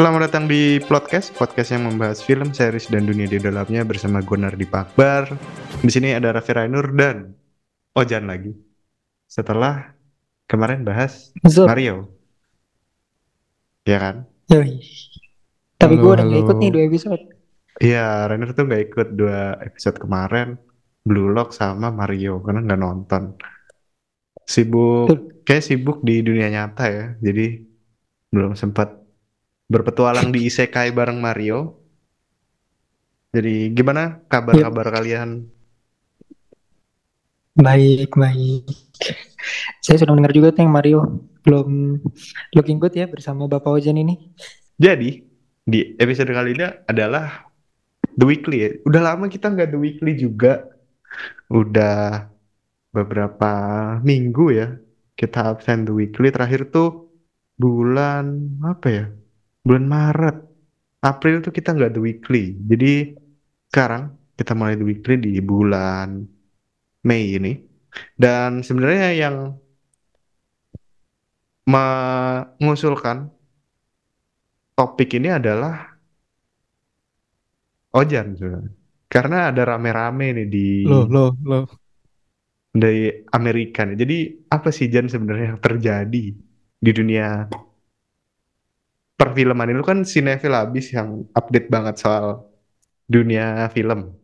Selamat datang di Plotcast, podcast yang membahas film, series, dan dunia di dalamnya bersama gue Nardi Pakbar. Di sini ada Raffi Rainur dan Ojan lagi. Setelah kemarin bahas Zup. Mario. Ya kan? Yoi. Tapi gue udah nggak halo. ikut nih dua episode. Iya, Rainur tuh nggak ikut dua episode kemarin. Blue Lock sama Mario, karena nggak nonton. Sibuk, kayak sibuk di dunia nyata ya. Jadi belum sempat berpetualang di Isekai bareng Mario. Jadi gimana kabar-kabar kalian? Baik, baik. Saya sudah mendengar juga tuh yang Mario belum looking good ya bersama Bapak Ojan ini. Jadi di episode kali ini adalah The Weekly ya. Udah lama kita nggak The Weekly juga. Udah beberapa minggu ya kita absen The Weekly. Terakhir tuh bulan apa ya? Bulan Maret. April tuh kita nggak The Weekly. Jadi sekarang kita mulai The Weekly di bulan Mei ini. Dan sebenarnya yang mengusulkan topik ini adalah Ojan sebenarnya. Karena ada rame-rame nih di Loh, loh, loh. dari Amerika nih. Jadi apa sih Jan sebenarnya yang terjadi di dunia perfilman ini? Lu kan sinetron habis yang update banget soal dunia film.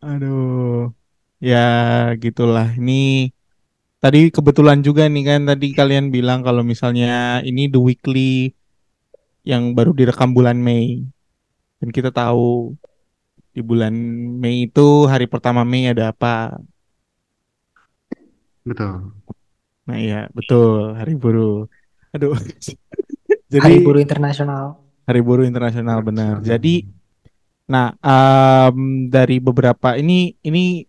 Aduh. Ya, gitulah. Ini tadi kebetulan juga nih kan tadi kalian bilang kalau misalnya ini The Weekly yang baru direkam bulan Mei. Dan kita tahu di bulan Mei itu hari pertama Mei ada apa? Betul. Nah, iya, betul, Hari Buruh. Aduh. Jadi Hari Buruh Internasional. Hari Buruh Internasional benar. Jadi Nah, em, dari beberapa ini ini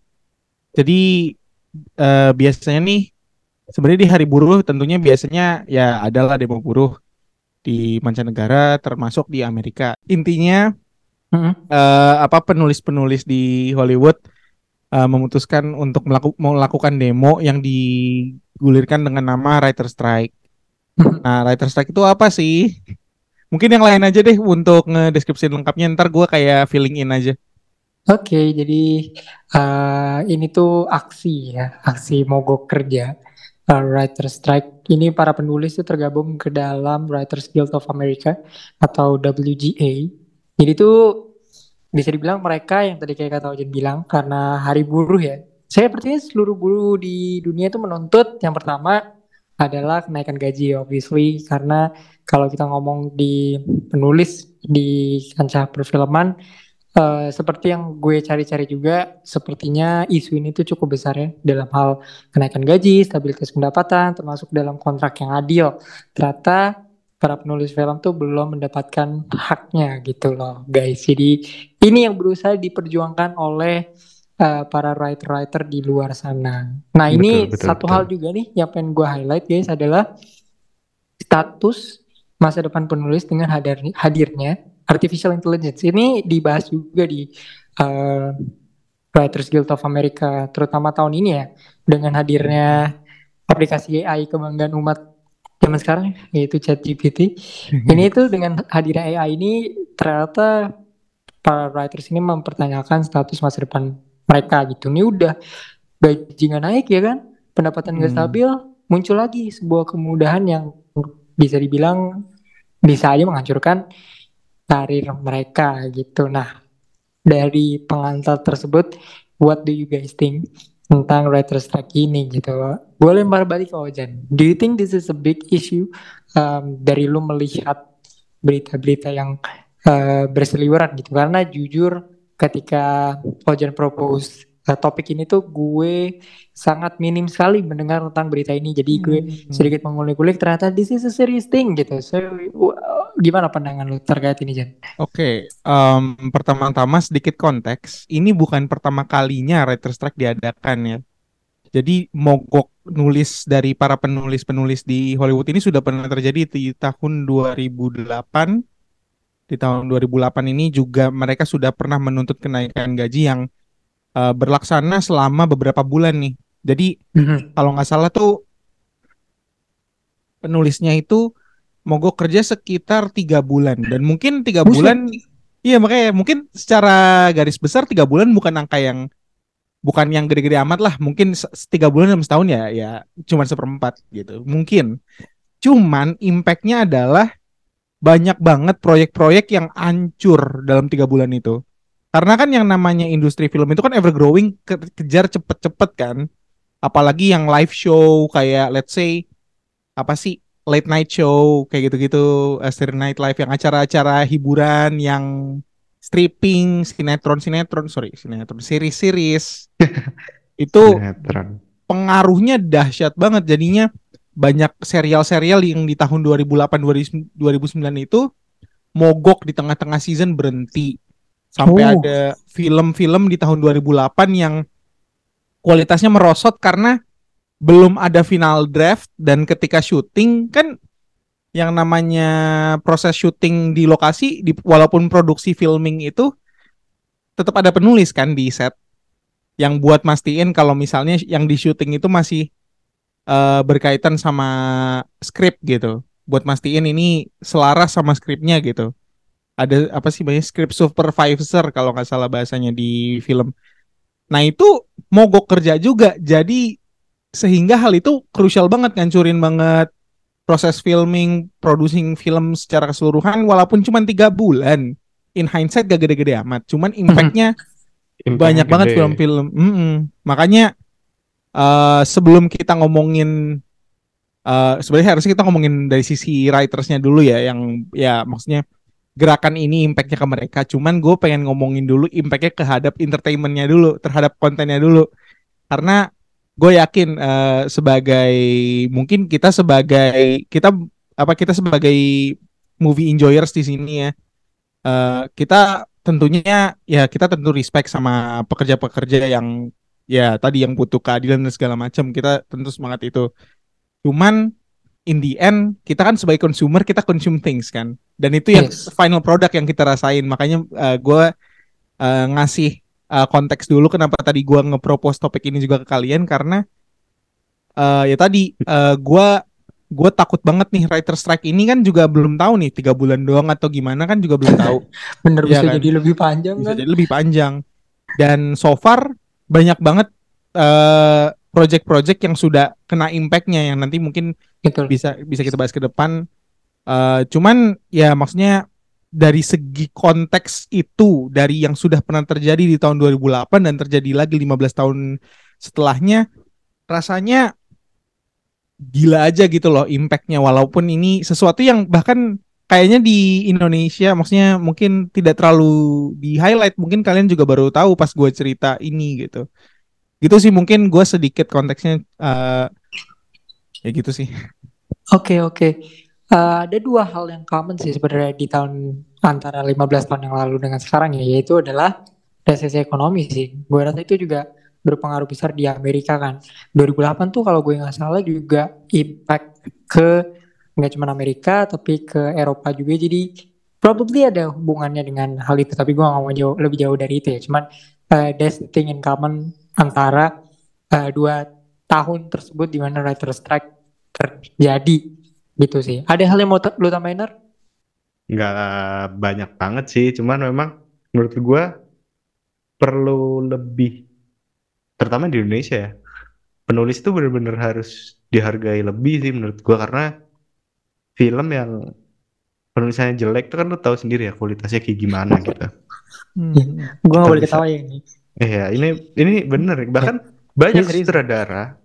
jadi eh, biasanya nih sebenarnya di hari buruh tentunya biasanya ya adalah demo buruh di mancanegara termasuk di Amerika. Intinya eh, apa penulis-penulis di Hollywood eh, memutuskan untuk melaku- melakukan demo yang digulirkan dengan nama Writer Strike. Nah, Writer Strike itu apa sih? Mungkin yang lain aja deh untuk ngedeskripsi lengkapnya ntar gue kayak filling in aja. Oke, jadi eh, ini tuh aksi ya, aksi mogok kerja. Eh, Writer Strike ini para penulis itu tergabung ke dalam Writers Guild of America atau WGA. Jadi itu bisa dibilang mereka yang tadi kayak kata Ojen bilang karena hari buruh ya. Saya percaya seluruh buruh di dunia itu menuntut yang pertama adalah kenaikan gaji obviously karena kalau kita ngomong di penulis di kancah perfilman eh, seperti yang gue cari-cari juga sepertinya isu ini tuh cukup besar ya dalam hal kenaikan gaji, stabilitas pendapatan termasuk dalam kontrak yang adil. Ternyata para penulis film tuh belum mendapatkan haknya gitu loh guys. Jadi ini yang berusaha diperjuangkan oleh eh, para writer-writer di luar sana. Nah ini Betul, betul, satu betul. hal juga nih yang pengen gue highlight guys adalah status masa depan penulis dengan hadir, hadirnya artificial intelligence. Ini dibahas juga di eh, Writers Guild of America, terutama tahun ini ya, dengan hadirnya aplikasi AI kebanggaan umat zaman sekarang yaitu ChatGPT. Ini itu dengan hadirnya AI ini ternyata para writers ini mempertanyakan status masa depan mereka gitu. Ini udah gaji nggak naik ya kan, pendapatan nggak Hmm. stabil, muncul lagi sebuah kemudahan yang bisa dibilang bisa aja menghancurkan karir mereka gitu. Nah, dari pengantar tersebut, what do you guys think tentang writer strike ini gitu? Gue lempar balik ke Ojan. Do you think this is a big issue um, dari lu melihat berita-berita yang uh, berseliweran gitu? Karena jujur ketika Ojan propose uh, topik ini tuh gue sangat minim sekali mendengar tentang berita ini. Jadi gue Hmm. sedikit mengulik-ulik ternyata this is a serious thing gitu. So gimana pandangan lu terkait ini Jan? Oke, em, pertama-tama sedikit konteks. Ini bukan pertama kalinya writer strike diadakan ya. Jadi mogok nulis dari para penulis-penulis di Hollywood ini sudah pernah terjadi di tahun 2008. Di tahun 2008 ini juga mereka sudah pernah menuntut kenaikan gaji yang eh, berlaksana selama beberapa bulan nih. Jadi kalau nggak salah tuh penulisnya itu mogok kerja sekitar tiga bulan. Dan mungkin tiga bulan iya makanya mungkin secara garis besar tiga bulan bukan angka yang bukan yang gede-gede amat lah. Mungkin tiga bulan dalam setahun ya ya cuma seperempat gitu. Mungkin. Cuman impactnya adalah banyak banget proyek-proyek yang hancur dalam tiga bulan itu. Karena kan yang namanya industri film itu kan ever growing ke- kejar cepet-cepet kan. Apalagi yang live show kayak let's say apa sih late night show kayak gitu-gitu uh, Saturday Night Live yang acara-acara hiburan yang stripping sinetron sinetron sorry sinetron series-series. Itu Sinetron. pengaruhnya dahsyat banget. Jadinya banyak serial-serial yang di tahun 2008 2009 itu mogok di tengah-tengah season berhenti sampai Oh. ada film-film di tahun 2008 yang kualitasnya merosot karena belum ada final draft dan ketika syuting kan yang namanya proses syuting di lokasi di, walaupun produksi filming itu tetap ada penulis kan di set yang buat mastiin kalau misalnya yang di syuting itu masih eh, berkaitan sama skrip gitu buat mastiin ini selaras sama skripnya gitu ada apa sih banyak script supervisor kalau nggak salah bahasanya di film nah itu mogok kerja juga jadi sehingga hal itu krusial banget ngancurin banget proses filming, producing film secara keseluruhan walaupun cuma tiga bulan. In hindsight gak gede-gede amat, cuman impactnya banyak banget gede. film-film. Mm-mm. Makanya eh, sebelum kita ngomongin eh sebenarnya harusnya kita ngomongin dari sisi writersnya dulu ya, yang ya maksudnya gerakan ini impactnya ke mereka. Cuman gue pengen ngomongin dulu impactnya terhadap entertainmentnya dulu, terhadap kontennya dulu. Karena gue yakin eh, sebagai mungkin kita sebagai kita apa kita sebagai movie enjoyers di sini ya eh, kita tentunya ya kita tentu respect sama pekerja-pekerja yang ya tadi yang butuh keadilan dan segala macam kita tentu semangat itu cuman in the end kita kan sebagai consumer kita consume things kan dan itu yang Yes. final product yang kita rasain makanya eh, gue eh, ngasih eh, konteks dulu kenapa tadi gua nge-propose topik ini juga ke kalian karena eh, ya tadi eh, gua gua takut banget nih writer strike ini kan juga belum tahu nih tiga bulan doang atau gimana kan juga belum tahu Bener Iya bisa kan? jadi lebih panjang bisa kan? jadi lebih panjang dan so far banyak banget eh, project-project yang sudah kena impactnya yang nanti mungkin Betul. bisa bisa kita bahas ke depan. Eh, cuman ya maksudnya dari segi konteks itu dari yang sudah pernah terjadi di tahun 2008 dan terjadi lagi 15 tahun setelahnya rasanya gila aja gitu loh impactnya walaupun ini sesuatu yang bahkan kayaknya di Indonesia maksudnya mungkin tidak terlalu di highlight mungkin kalian juga baru tahu pas gue cerita ini gitu gitu sih mungkin gue sedikit konteksnya eh, ya gitu sih Oke oke. Eh, ada dua hal yang common sih sebenarnya di tahun antara 15 tahun yang lalu dengan sekarang ya, yaitu adalah resesi ekonomi sih. Gue rasa itu juga berpengaruh besar di Amerika kan. 2008 tuh kalau gue nggak salah juga impact ke nggak cuma Amerika tapi ke Eropa juga. Jadi probably ada hubungannya dengan hal itu. Tapi gue nggak mau jauh, lebih jauh dari itu ya. Cuman eh, there's the thing in common antara eh, dua tahun tersebut di mana writer strike terjadi gitu sih. Ada hal yang mau lu tambahin Nar? nggak banyak banget sih cuman memang menurut gua perlu lebih terutama di Indonesia ya penulis itu benar-benar harus dihargai lebih sih menurut gua karena film yang penulisannya jelek itu kan lu tahu sendiri ya kualitasnya kayak gimana gitu. Hmm. Gue gak boleh ketawa ya ini. eh ya ini ini bener bahkan banyak Iya, serius. sutradara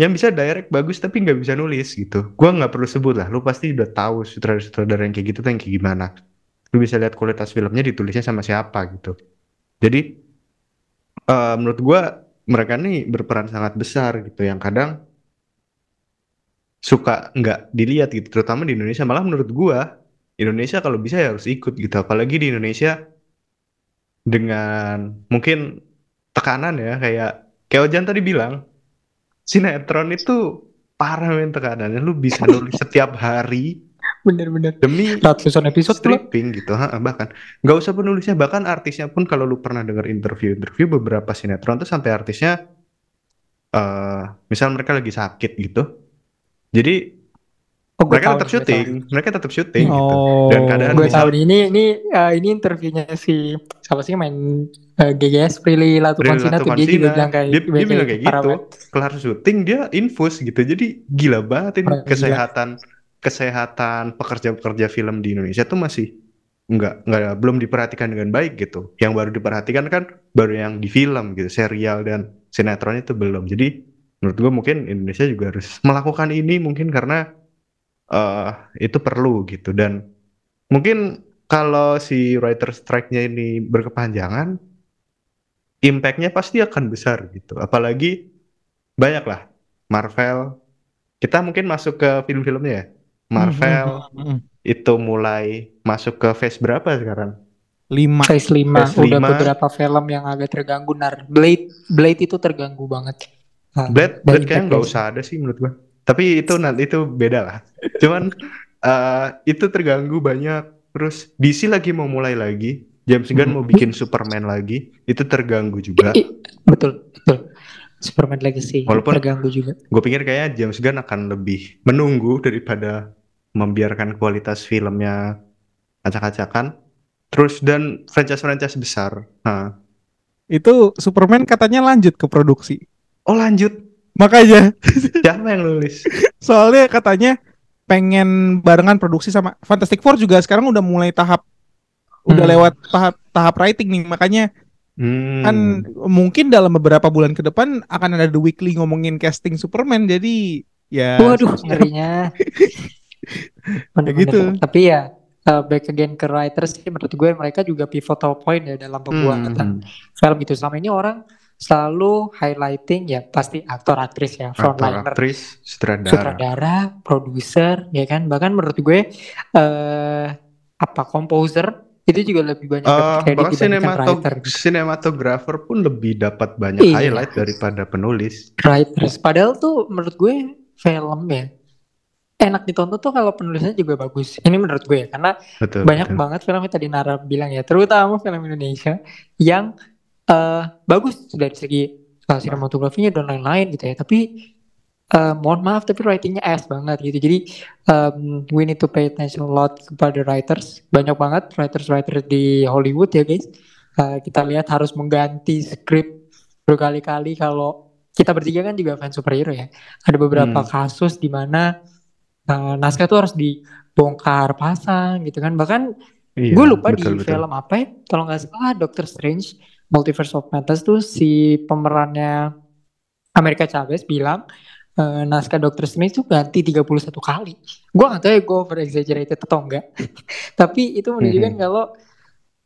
yang bisa direct bagus tapi nggak bisa nulis gitu. Gua nggak perlu sebut lah. Lu pasti udah tahu sutradara-sutradara yang kayak gitu tuh yang kayak gimana. Lu bisa lihat kualitas filmnya ditulisnya sama siapa gitu. Jadi eh, menurut gua mereka nih berperan sangat besar gitu. Yang kadang suka nggak dilihat gitu terutama di Indonesia. Malah menurut gua Indonesia kalau bisa ya harus ikut gitu. Apalagi di Indonesia dengan mungkin tekanan ya kayak kayak Ojan tadi bilang sinetron itu parah men tekanannya. Lu bisa nulis setiap hari Bener-bener. demi Ratusan episode stripping gitu ha, bahkan. Nggak usah penulisnya bahkan artisnya pun kalau lu pernah dengar interview-interview beberapa sinetron tuh sampai artisnya eh misal mereka lagi sakit gitu jadi Oh, mereka tahu tetap syuting. mereka tetap syuting gitu. Oh. dan keadaan Gue misal tahu nih, ini ini eh, ini interviewnya si siapa sih main eh, GGS Prilly Latukonsina tuh dia juga bilang kayak dia, dia bilang kayak gitu. kelar syuting dia infus gitu. Jadi gila banget ini. Gila. kesehatan kesehatan pekerja-pekerja film di Indonesia tuh masih nggak nggak belum diperhatikan dengan baik gitu. Yang baru diperhatikan kan baru yang di film gitu. Serial dan sinetron itu belum. Jadi menurut gue mungkin Indonesia juga harus melakukan ini mungkin karena eh itu perlu gitu. Dan mungkin kalau si writer strike-nya ini berkepanjangan impact-nya pasti akan besar gitu. Apalagi banyak lah Marvel. Kita mungkin masuk ke film-filmnya ya. Marvel Mm-mm. itu mulai masuk ke phase berapa sekarang? Lima. Phase 5 Phase udah lima. beberapa film yang agak terganggu. Nar Blade Blade itu terganggu banget. Nah, Blade Blade kayaknya nggak usah ada sih menurut gua. Tapi itu nanti itu beda lah. Cuman eh, itu terganggu banyak. Terus DC lagi mau mulai lagi. James Gunn mau bikin Superman lagi. Itu terganggu juga. I- betul betul. Superman Legacy Walaupun- terganggu juga. gue pikir kayaknya James Gunn akan lebih menunggu daripada membiarkan kualitas filmnya acak-acakan. Terus dan franchise-franchise besar. Nah. Itu Superman katanya lanjut ke produksi oh lanjut makanya siapa yang nulis soalnya katanya pengen barengan produksi sama Fantastic Four juga sekarang udah mulai tahap udah Hmm. lewat tahap tahap writing nih makanya Hmm. kan mungkin dalam beberapa bulan ke depan akan ada The Weekly ngomongin casting Superman jadi ya Waduh, ngerinya. Bener-bener. gitu. Tapi ya uh, back again ke writers sih menurut gue mereka juga pivotal point ya dalam pembuatan Hmm. film itu. Selama ini orang selalu highlighting ya pasti aktor aktris ya aktor frontliner aktris sutradara sutradara, produser, ya kan. Bahkan menurut gue eh apa composer itu juga lebih banyak kredit bahkan dibandingkan sinemato writer. gitu. sinematografer pun lebih dapat banyak Iya. highlight daripada penulis. Writers. Padahal tuh menurut gue film ya enak ditonton tuh kalau penulisnya juga bagus. Ini menurut gue ya karena Betul. banyak betul. banget film yang tadi Nara bilang ya, terutama film Indonesia yang eh bagus dari segi uh, sinematografinya dan lain-lain gitu ya. Tapi eh, mohon maaf tapi writingnya ass banget gitu. Jadi um, we need to pay attention a lot kepada writers. Banyak banget writers-writers di Hollywood ya guys. Eh, kita lihat harus mengganti skrip berkali-kali kalau kita bertiga kan juga fans superhero ya. Ada beberapa Hmm. kasus di mana eh, naskah tuh harus dibongkar pasang gitu kan. Bahkan Iya, gue lupa betul, di betul. film apa ya, kalau nggak salah Doctor Strange Multiverse of Madness tuh si pemerannya America Chavez bilang eh, naskah Doctor Strange tuh ganti 31 kali. Gue nggak tahu ya gue over exaggerated atau enggak. Tapi itu menunjukkan Mhm. kalau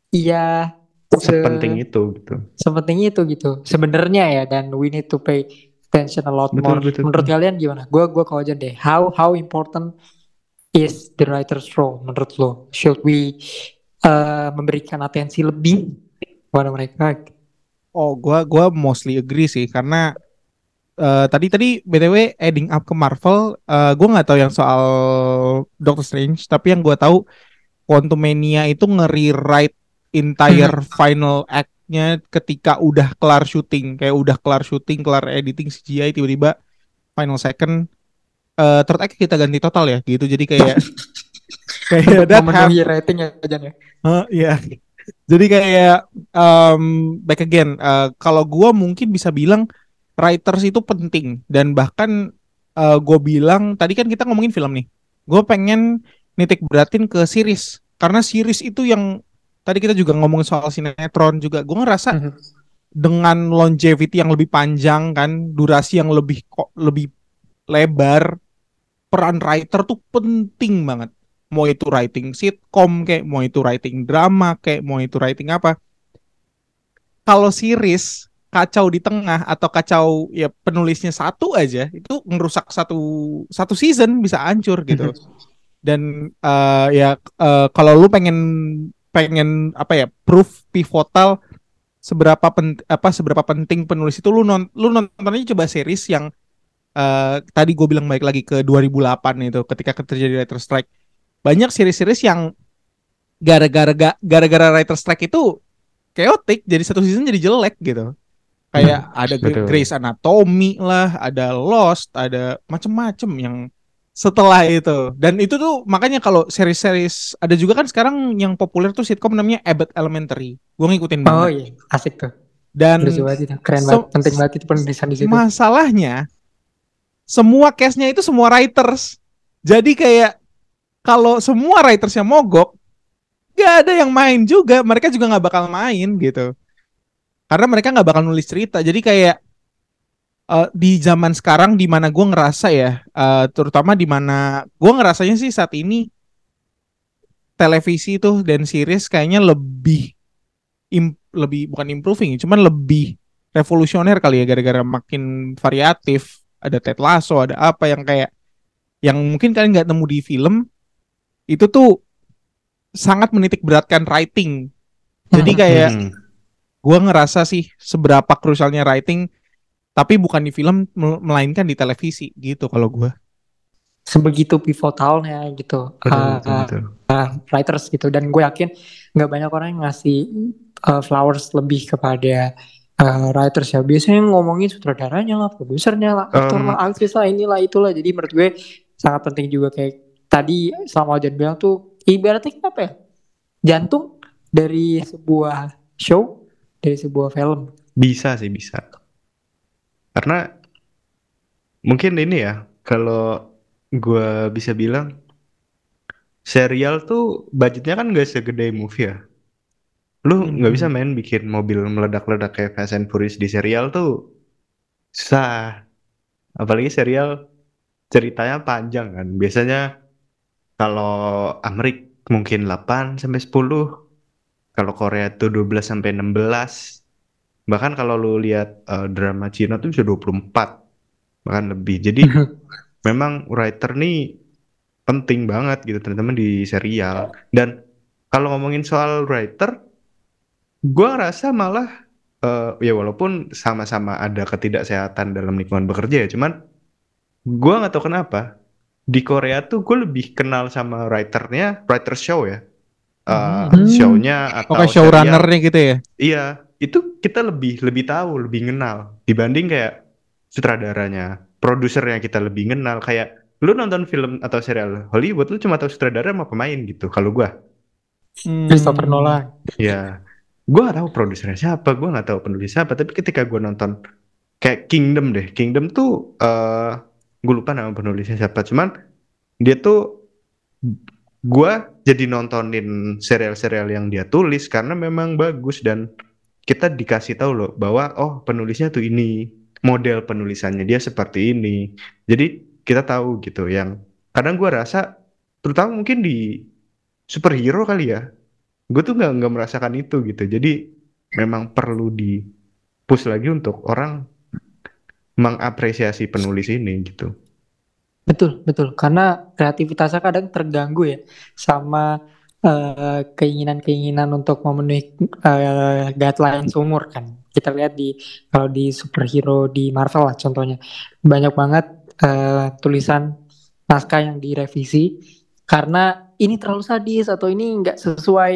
iya se- Sepenting itu gitu. sepenting itu gitu. Sebenarnya ya dan we need to pay attention a lot Betul, more. betul, Menurut betul. kalian gimana? Gue gua kau aja deh. How how important is the writer's role menurut lo? Should we uh, memberikan atensi lebih kepada mereka? Oh, gua gua mostly agree sih karena eh, tadi tadi btw adding up ke Marvel, eh, gua nggak tahu yang soal Doctor Strange, tapi yang gua tahu Quantumania itu nge-rewrite entire final act-nya ketika udah kelar syuting, kayak udah kelar syuting, kelar editing CGI tiba-tiba final second eh third act kita ganti total ya gitu. Jadi kayak kayak memenuhi rating ya Jan ya. Iya. Jadi kayak um, back again, uh, kalau gua mungkin bisa bilang writers itu penting dan bahkan uh, gue bilang tadi kan kita ngomongin film nih, gue pengen nitik beratin ke series karena series itu yang tadi kita juga ngomongin soal sinetron juga, gue ngerasa Mhm. dengan longevity yang lebih panjang kan, durasi yang lebih kok lebih lebar, peran writer tuh penting banget. Mau itu writing sitcom kayak, mau itu writing drama kayak, mau itu writing apa. Kalau series kacau di tengah atau kacau ya penulisnya satu aja itu ngerusak satu satu season bisa hancur gitu. Dan eh, ya eh, kalau lu pengen pengen apa ya proof pivotal seberapa pen, apa seberapa penting penulis itu lu non, lu nonton aja coba series yang eh, tadi gue bilang balik lagi ke 2008 itu ketika terjadi writer strike banyak series-series yang gara-gara ga- gara-gara writer strike itu chaotic jadi satu season jadi jelek gitu kayak ada Gre- betul. Grey's Anatomy lah ada Lost ada macem-macem yang setelah itu. Dan itu tuh makanya kalau series-series ada juga kan sekarang yang populer tuh sitcom namanya Abbott Elementary. Gue ngikutin Oh banget. iya, asik tuh. Dan banget. Keren so- banget, penting banget itu penulisan di situ. masalahnya semua case-nya itu semua writers. Jadi kayak kalau semua writersnya mogok, gak ada yang main juga. Mereka juga nggak bakal main gitu. Karena mereka nggak bakal nulis cerita. Jadi kayak eh, di zaman sekarang di mana gue ngerasa ya, eh, terutama di mana gue ngerasanya sih saat ini televisi tuh dan series kayaknya lebih lebih bukan improving, cuman lebih revolusioner kali ya gara-gara makin variatif. Ada Ted Lasso, ada apa yang kayak yang mungkin kalian nggak nemu di film itu tuh sangat menitik beratkan writing. Jadi kayak Hmm. gue ngerasa sih seberapa krusialnya writing tapi bukan di film mel- melainkan di televisi gitu kalau gue Sebegitu pivotalnya gitu. Betul, Ah, betul, betul. writers gitu dan gue yakin nggak banyak orang yang ngasih uh, flowers lebih kepada uh, writers ya biasanya ngomongin sutradaranya lah produsernya lah aktor Um, lah aktris lah inilah itulah jadi menurut gue sangat penting juga kayak tadi sama Ojan bilang tuh ibaratnya apa ya jantung dari sebuah show dari sebuah film Bisa sih bisa. Karena mungkin ini ya, kalau gua bisa bilang serial tuh budgetnya kan gak segede movie ya. Lu nggak bisa main bikin mobil meledak-ledak kayak Fast and Furious di serial tuh susah. Apalagi serial ceritanya panjang kan. Biasanya kalau Amerik mungkin 8 sampai 10. Kalau Korea tuh 12 sampai 16. Bahkan kalau lu lihat eh, drama Cina tuh bisa 24 bahkan lebih. Jadi memang writer nih penting banget gitu teman-teman di serial. Dan kalau ngomongin soal writer, gua ngerasa malah eh, ya walaupun sama-sama ada ketidaksehatan dalam lingkungan bekerja ya, cuman gua nggak tahu kenapa di Korea tuh gue lebih kenal sama writernya, writer show ya. Eh, Hmm. show-nya atau serial. showrunnernya gitu ya Iya, itu kita lebih lebih tahu, lebih kenal dibanding kayak sutradaranya, produsernya kita lebih kenal. Kayak lu nonton film atau serial Hollywood, lu cuma tahu sutradara sama pemain gitu. Kalau gua, Hmm. Christopher Nolan ya, gua nggak tahu produsernya siapa, gua nggak tahu penulis siapa. Tapi ketika gua nonton kayak Kingdom deh, Kingdom tuh, eh gue lupa nama penulisnya siapa. Cuman dia tuh gua jadi nontonin serial-serial yang dia tulis karena memang bagus dan kita dikasih tahu loh bahwa oh penulisnya tuh ini model penulisannya dia seperti ini jadi kita tahu gitu yang kadang gua rasa terutama mungkin di superhero kali ya gue tuh nggak nggak merasakan itu gitu jadi memang perlu di push lagi untuk orang mengapresiasi penulis ini gitu Betul, betul. Karena kreativitasnya kadang terganggu ya sama eh, keinginan-keinginan untuk memenuhi eh, guidelines umur kan. Kita lihat di kalau di superhero di Marvel lah contohnya. Banyak banget eh, tulisan naskah yang direvisi karena ini terlalu sadis atau ini nggak sesuai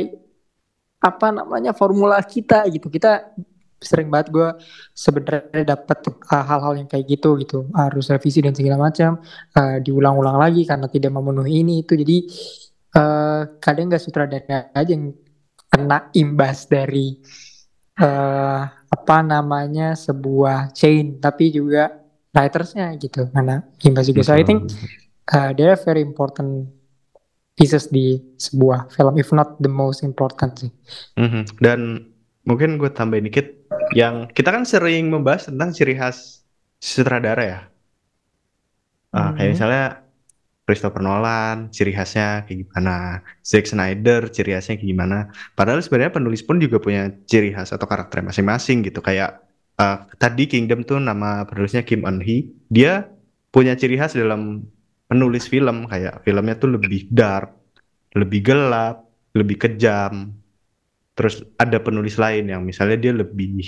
apa namanya formula kita gitu. Kita sering banget gue sebenarnya dapat uh, hal-hal yang kayak gitu gitu. Harus revisi dan segala macam uh, diulang-ulang lagi karena tidak memenuhi ini itu. Jadi uh, kadang nggak sutradara aja yang kena imbas dari uh, apa namanya sebuah chain tapi juga writersnya gitu. Karena imbas juga. So I think uh, they're very important pieces di sebuah film if not the most important sih Mhm. Dan mungkin gue tambahin dikit, yang kita kan sering membahas tentang ciri khas sutradara ya. Ah, kayak Mhm. misalnya Christopher Nolan, ciri khasnya kayak gimana, Zack Snyder, ciri khasnya kayak gimana. Padahal sebenarnya penulis pun juga punya ciri khas atau karakter masing-masing gitu. Kayak ah, tadi Kingdom tuh nama penulisnya Kim Eun Hee, dia punya ciri khas dalam penulis film kayak filmnya tuh lebih dark, lebih gelap, lebih kejam. Terus ada penulis lain yang misalnya dia lebih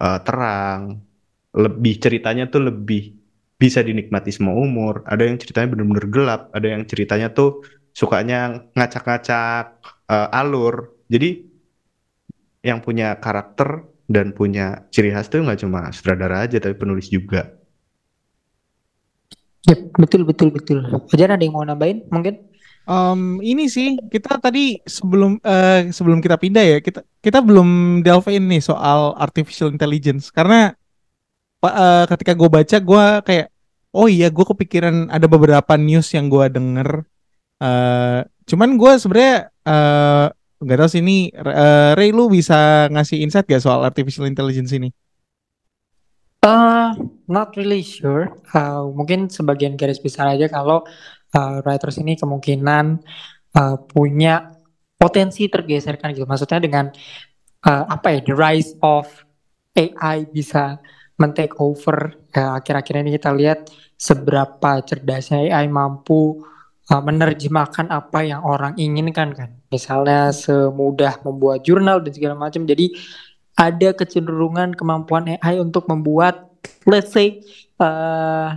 eh, terang, lebih ceritanya tuh lebih bisa dinikmati semua umur. Ada yang ceritanya bener-bener gelap, ada yang ceritanya tuh sukanya ngacak-ngacak eh, alur. Jadi yang punya karakter dan punya ciri khas tuh nggak cuma sutradara aja tapi penulis juga. Yep, betul betul betul. Fajar ada yang mau nambahin mungkin? Em, ini sih kita tadi sebelum eh, sebelum kita pindah ya kita kita belum delve in nih soal artificial intelligence karena eh, ketika gue baca gue kayak oh iya gue kepikiran ada beberapa news yang gue denger eh cuman gue sebenarnya eh, nggak tahu sih ini eh, Ray lu bisa ngasih insight gak soal artificial intelligence ini? Uh, not really sure. Uh, mungkin sebagian garis besar aja kalau uh, writers ini kemungkinan uh, punya potensi tergeserkan gitu. Maksudnya dengan uh, apa ya, the rise of AI bisa men-take over. Ya, akhir-akhir ini kita lihat seberapa cerdasnya AI mampu menerjemahkan apa yang orang inginkan kan. Misalnya semudah membuat jurnal dan segala macam. Jadi ada kecenderungan kemampuan AI untuk membuat let's say uh,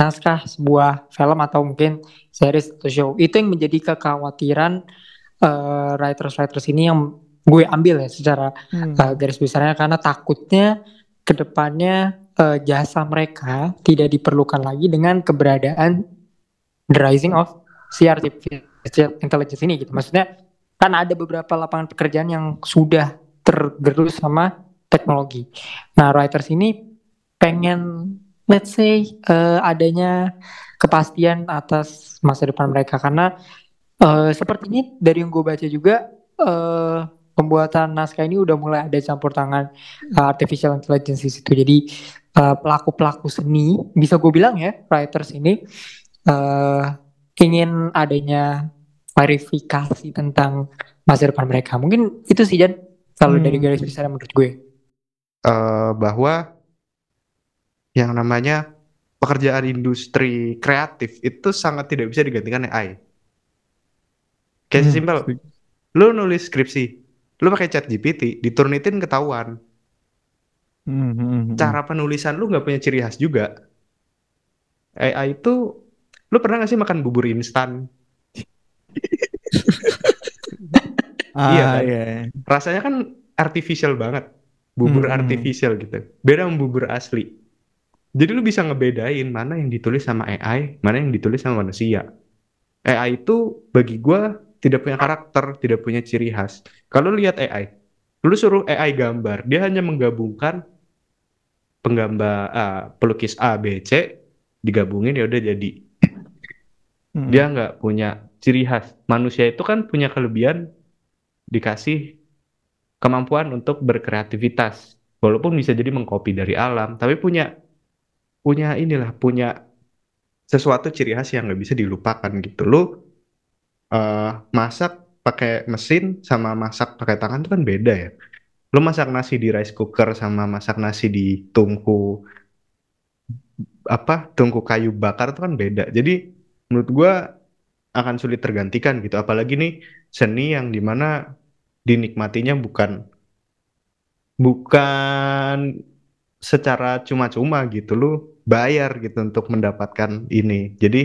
naskah sebuah film atau mungkin series atau show itu yang menjadi kekhawatiran uh, writers-writers ini yang gue ambil ya secara Hmm. uh, garis besarnya karena takutnya ke depannya uh, jasa mereka tidak diperlukan lagi dengan keberadaan the rising of artificial intelligence ini gitu maksudnya kan ada beberapa lapangan pekerjaan yang sudah tergerus sama teknologi. Nah, writers ini pengen let's say eh, adanya kepastian atas masa depan mereka karena eh, sepertinya dari yang gue baca juga eh, pembuatan naskah ini udah mulai ada campur tangan eh, artificial intelligence di situ. Jadi pelaku-pelaku seni bisa gue bilang ya writers ini eh, ingin adanya klarifikasi tentang masa depan mereka. Mungkin itu sih Jan kalau Hmm. dari garis besar menurut gue. eh, bahwa yang namanya pekerjaan industri kreatif itu sangat tidak bisa digantikan AI. Kayak Hmm, setuju. lu nulis skripsi, lu pakai chat GPT, diturnitin ketahuan. Hmm, hmm, hmm. Cara penulisan lu nggak punya ciri khas juga. AI itu, lu pernah nggak sih makan bubur instan? Ah, Iya kan? iya. Rasanya kan artificial banget, bubur Hmm. artificial gitu. Beda sama bubur asli. Jadi lu bisa ngebedain mana yang ditulis sama AI, mana yang ditulis sama manusia. AI itu bagi gua tidak punya karakter, tidak punya ciri khas. Kalau lihat AI, lu suruh AI gambar, dia hanya menggabungkan penggambar ah, pelukis A, B, C, digabungin ya udah jadi. Hmm. Dia nggak punya ciri khas. Manusia itu kan punya kelebihan dikasih kemampuan untuk berkreativitas. Walaupun bisa jadi mengcopy dari alam, tapi punya punya inilah punya sesuatu ciri khas yang nggak bisa dilupakan gitu. Lu eh, masak pakai mesin sama masak pakai tangan itu kan beda ya. Lu masak nasi di rice cooker sama masak nasi di tungku apa tungku kayu bakar itu kan beda. Jadi menurut gua akan sulit tergantikan gitu. Apalagi nih seni yang di mana dinikmatinya bukan bukan secara cuma-cuma gitu. Lu bayar gitu untuk mendapatkan ini. Jadi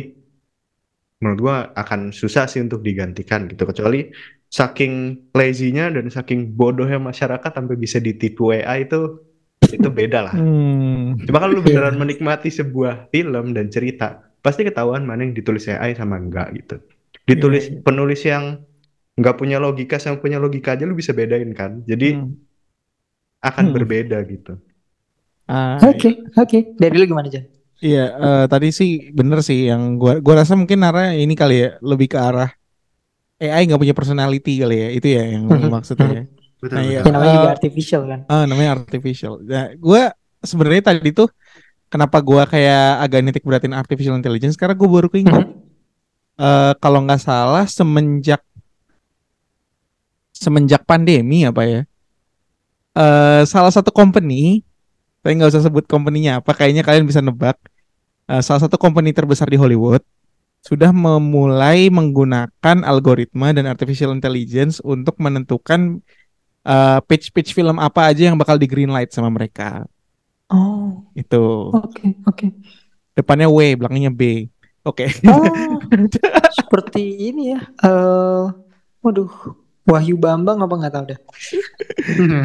menurut gua akan susah sih untuk digantikan gitu. Kecuali saking lazy-nya dan saking bodohnya masyarakat sampai bisa ditipu AI itu itu beda lah. Hmm. Cuma kalau lu beneran menikmati sebuah film dan cerita, pasti ketahuan mana yang ditulis AI sama enggak gitu. Ditulis Iya, iya. penulis yang nggak punya logika sama punya logika aja lu bisa bedain kan. Jadi Hmm. akan Hmm. berbeda gitu. Ah, Oke, oke. Dari lu gimana Jan? Iya, eh, tadi sih bener sih yang gua gua rasa mungkin arah ini kali ya lebih ke arah AI nggak punya personality kali ya itu ya yang Mhm, maksudnya ya. Betul, Nah, iya. betul. Ya, namanya juga Eh, artificial kan. Ah, namanya artificial. Nah, gua sebenarnya tadi tuh kenapa gua kayak agak nitik beratin artificial intelligence karena gua baru keinget eh, kalau nggak salah semenjak semenjak pandemi apa ya eh salah satu company saya nggak usah sebut company-nya apa kayaknya kalian bisa nebak Eh, salah satu company terbesar di Hollywood sudah memulai menggunakan algoritma dan artificial intelligence untuk menentukan eh, pitch-pitch film apa aja yang bakal di greenlight sama mereka Oh, itu oke, oke. depannya W belakangnya B oke Oh, seperti ini ya. Eh, waduh, Wahyu Bambang apa nggak tahu deh.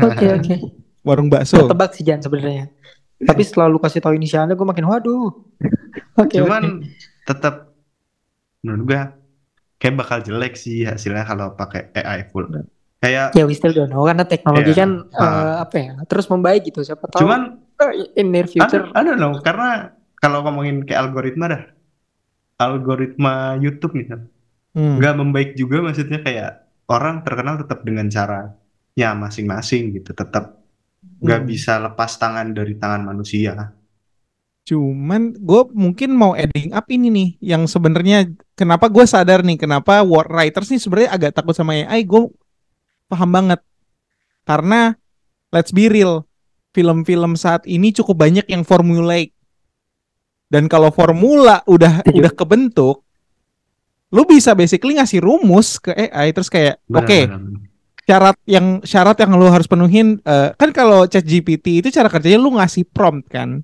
Oke, oke. Warung bakso Ketebak sih Jan sebenarnya. Tapi selalu kasih tahu inisialnya gue makin waduh. Oke. Cuman tetap menurut gua kayak bakal jelek sih hasilnya kalau pakai AI full. Kayak ya we still don't know karena teknologi Iya. kan Ah. eh, apa ya terus membaik gitu siapa tahu cuman eh, in near I future don't, I don't know karena kalau ngomongin kayak algoritma dah algoritma YouTube misal Hmm. nggak membaik juga maksudnya kayak orang terkenal tetap dengan cara ya masing-masing gitu tetap nggak Hmm. bisa lepas tangan dari tangan manusia Cuman gue mungkin mau adding up ini nih yang sebenarnya kenapa gue sadar nih kenapa word writers nih sebenarnya agak takut sama AI gue paham banget karena let's be real film-film saat ini cukup banyak yang formulaic dan kalau formula udah Setuju. udah kebentuk lu bisa basically ngasih rumus ke AI terus kayak oke Benar-benar. Syarat yang syarat yang lu harus penuhin eh, kan kalau chat GPT itu cara kerjanya lu ngasih prompt kan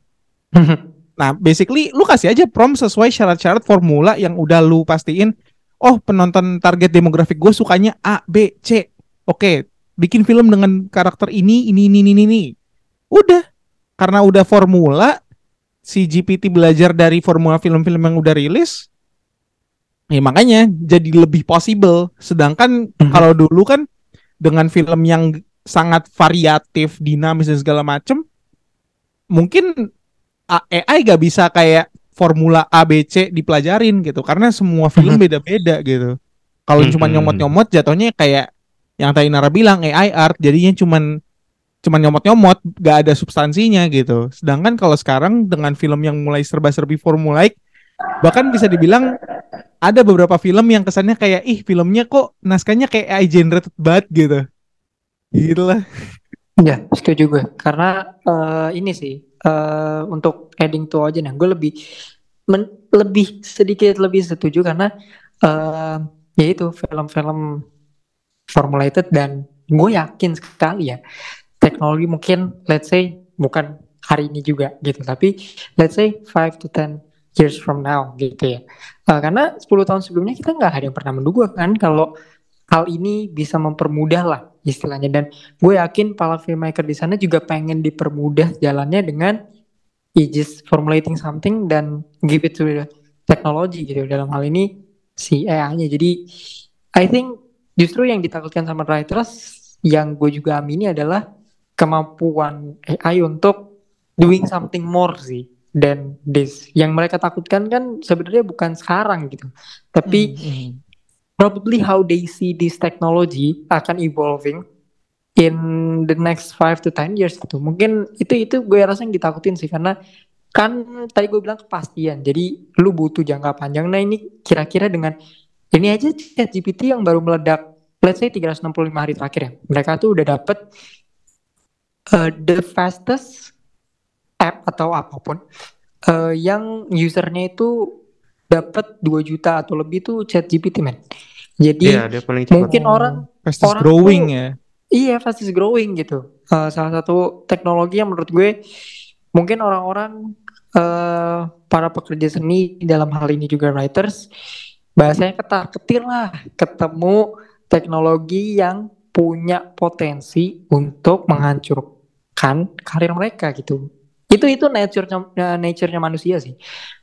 Nah, basically lu kasih aja prompt sesuai syarat-syarat formula yang udah lu pastiin. Oh, penonton target demografik gue sukanya A, B, C. Oke, bikin film dengan karakter ini, ini, ini, ini, ini. Udah. Karena udah formula, si GPT belajar dari formula film-film yang udah rilis. Ya makanya jadi lebih possible. Sedangkan Mhm. kalau dulu kan dengan film yang sangat variatif, dinamis dan segala macem, mungkin AI gak bisa kayak formula A B C dipelajarin gitu karena semua film Mhm. beda-beda gitu. Kalau cuma Mhm. nyomot-nyomot jatuhnya kayak yang tadi Nara bilang AI art jadinya cuman cuman nyomot-nyomot gak ada substansinya gitu. Sedangkan kalau sekarang dengan film yang mulai serba-serbi formulaik bahkan bisa dibilang ada beberapa film yang kesannya kayak ih filmnya kok naskahnya kayak AI generated banget gitu. Gitu lah. Ya, setuju gue. Karena eh, ini sih eh, untuk adding to aja nih, gue lebih men- lebih sedikit lebih setuju karena eh ya itu film-film formulated dan gue yakin sekali ya teknologi mungkin let's say bukan hari ini juga gitu tapi let's say 5 to 10 years from now gitu ya. Eh, karena 10 tahun sebelumnya kita nggak ada yang pernah menduga kan? Kalau hal ini bisa mempermudah lah istilahnya. Dan gue yakin para filmmaker di sana juga pengen dipermudah jalannya dengan you just formulating something dan give it to the technology gitu. Dalam hal ini si AI-nya jadi I think justru yang ditakutkan sama writers yang gue juga amini adalah kemampuan AI untuk doing something more sih than this yang mereka takutkan kan sebenarnya bukan sekarang gitu tapi Hmm, probably how they see this technology akan evolving in the next 5 to 10 years gitu. Mungkin itu itu gue rasa yang ditakutin sih karena kan tadi gue bilang kepastian. Jadi lu butuh jangka panjang. Nah ini kira-kira dengan ini aja chat GPT yang baru meledak let's say 365 hari terakhir ya. Mereka tuh udah dapet uh, the fastest atau apa pun uh, yang usernya itu dapat 2 juta atau lebih tuh chat GPT men. Jadi Iya, dia paling cepat. mungkin orang fastest orang growing tuh- ya. Iya, fastest growing gitu. Eh, salah satu teknologi yang menurut gue mungkin orang-orang eh para pekerja seni dalam hal ini juga writers bahasanya ketar ketir lah ketemu teknologi yang punya potensi untuk menghancurkan karir mereka gitu. Itu itu nature-nya nature-nya manusia sih.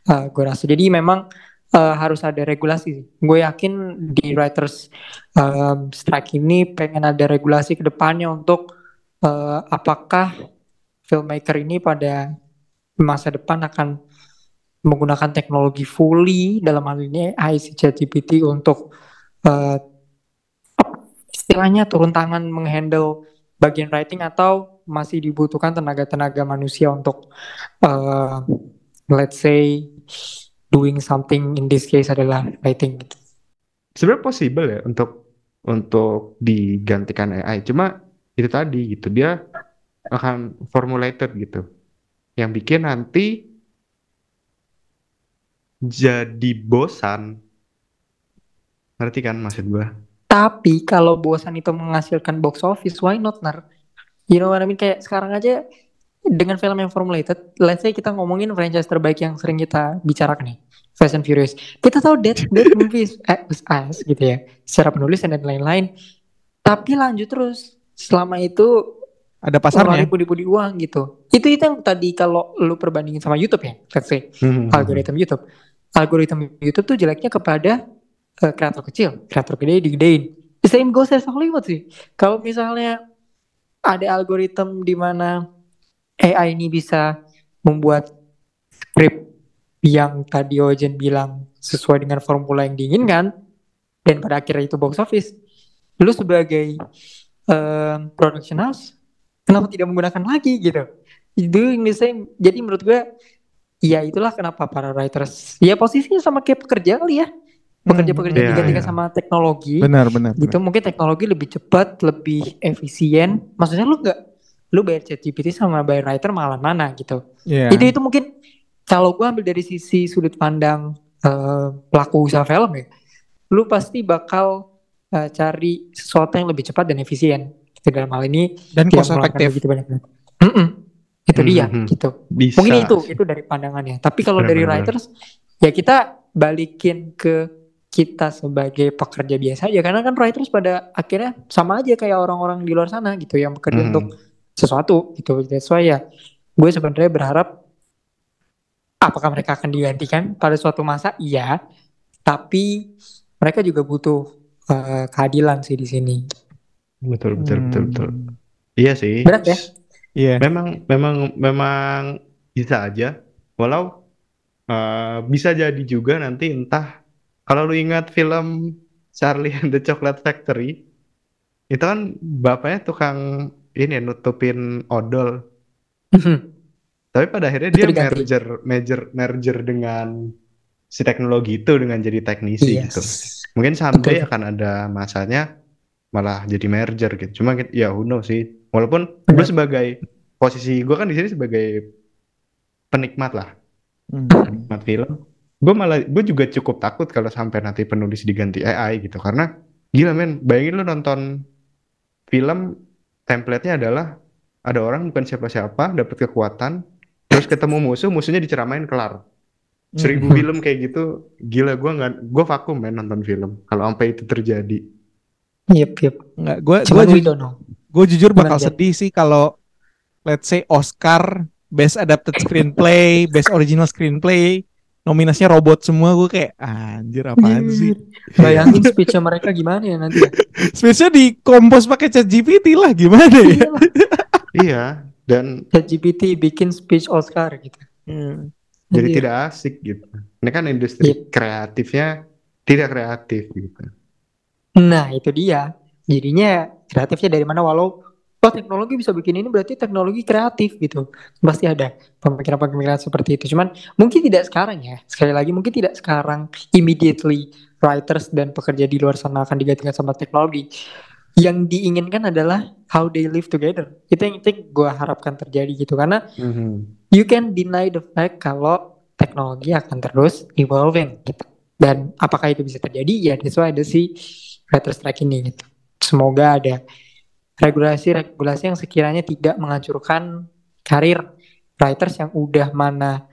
Eh, gue rasa. Jadi memang eh, harus ada regulasi. Gue yakin di writers um, strike ini pengen ada regulasi ke depannya untuk eh, apakah filmmaker ini pada masa depan akan menggunakan teknologi fully dalam hal ini AI ChatGPT untuk eh, istilahnya turun tangan menghandle bagian writing atau masih dibutuhkan tenaga-tenaga manusia untuk eh, let's say doing something in this case adalah writing gitu. Sebenarnya possible ya untuk untuk digantikan AI. Cuma itu tadi gitu dia akan formulated gitu. Yang bikin nanti jadi bosan. Ngerti kan maksud gua? Tapi kalau bosan itu menghasilkan box office, why not nar? You know what I mean? Kayak sekarang aja dengan film yang formulated, let's say kita ngomongin franchise terbaik yang sering kita bicarakan nih, Fast and Furious. Kita tahu that that movie is us gitu ya, secara penulis dan lain-lain. Tapi lanjut terus selama itu Ada pasarnya. ribu ribu di uang gitu. itu itu yang tadi kalau lu perbandingin sama YouTube ya, let's say Hmm. algoritma YouTube. Algoritma YouTube tuh jeleknya kepada eh, kreator kecil, kreator gede digedein. The same goes as Hollywood sih. Kalau misalnya ada algoritma di mana AI ini bisa membuat skrip yang tadi Ojen bilang sesuai dengan formula yang diinginkan dan pada akhirnya itu box office. Lu sebagai eh, production house kenapa tidak menggunakan lagi gitu? Doing the same. Jadi menurut gue ya itulah kenapa para writers ya posisinya sama kayak pekerja kali ya. Pekerja-pekerja Iya, digantikan iya. sama teknologi Benar, benar. gitu mungkin teknologi lebih cepat lebih efisien maksudnya lu nggak lu bayar ChatGPT sama bayar writer malah mana gitu Iya. itu itu mungkin kalau gua ambil dari sisi sudut pandang eh, pelaku usaha film ya lu pasti bakal eh, cari sesuatu yang lebih cepat dan efisien gitu dalam hal ini Dan cost efektif. begitu banyak duit. Mm-mm. itu dia Mhm. gitu Bisa. mungkin itu itu dari pandangannya tapi kalau dari writers ya kita balikin ke kita sebagai pekerja biasa aja karena kan writers pada akhirnya sama aja kayak orang-orang di luar sana gitu yang bekerja Mhm. untuk sesuatu gitu that's why ya gue sebenarnya berharap apakah mereka akan digantikan pada suatu masa iya tapi mereka juga butuh eh, keadilan sih di sini Betul, betul, betul, Hmm. betul. Iya sih. Berat ya? Iya. Memang, memang, memang bisa aja. Walau eh, bisa jadi juga nanti entah kalau lu ingat film Charlie and the Chocolate Factory, itu kan bapaknya tukang ini nutupin odol. Tapi pada akhirnya dia merger, merger, merger dengan si teknologi itu dengan jadi teknisi Yes. gitu. Mungkin someday Betul. akan ada masanya malah jadi merger gitu. Cuma kita- ya who knows sih. Walaupun gue Benar. sebagai posisi gue kan di sini sebagai penikmat lah, Hmm. penikmat film. Gue malah gue juga cukup takut kalau sampai nanti penulis diganti AI gitu karena gila men, bayangin lu nonton film template-nya adalah ada orang bukan siapa-siapa dapat kekuatan terus ketemu musuh musuhnya diceramain kelar seribu Hmm. film kayak gitu gila gue nggak gue vakum men nonton film kalau sampai itu terjadi Yep, yep. Nggak, gue Cuman gue know. gue jujur bakal Jan? sedih sih kalau let's say Oscar Best Adapted Screenplay, Best Original Screenplay, nominasinya robot semua gue kayak anjir apaan sih? Bayangin speech mereka gimana ya nanti. ya? Spesial di kompos pakai chat GPT lah gimana ya? iya dan ChatGPT bikin speech Oscar gitu. jadi Iya. tidak asik gitu ini kan industri Yep. kreatifnya tidak kreatif gitu Nah itu dia. Jadinya kreatifnya dari mana walau oh teknologi bisa bikin ini berarti teknologi kreatif gitu. Pasti ada pemikiran-pemikiran seperti itu. Cuman mungkin tidak sekarang ya. Sekali lagi mungkin tidak sekarang immediately writers dan pekerja di luar sana akan digantikan sama teknologi. Yang diinginkan adalah how they live together. Itu yang, itu yang gue harapkan terjadi gitu. Karena Mhm. you can deny the fact kalau teknologi akan terus evolving gitu. Dan apakah itu bisa terjadi? Ya that's why ada si writer strike ini gitu. Semoga ada regulasi-regulasi yang sekiranya tidak menghancurkan karir writers yang udah mana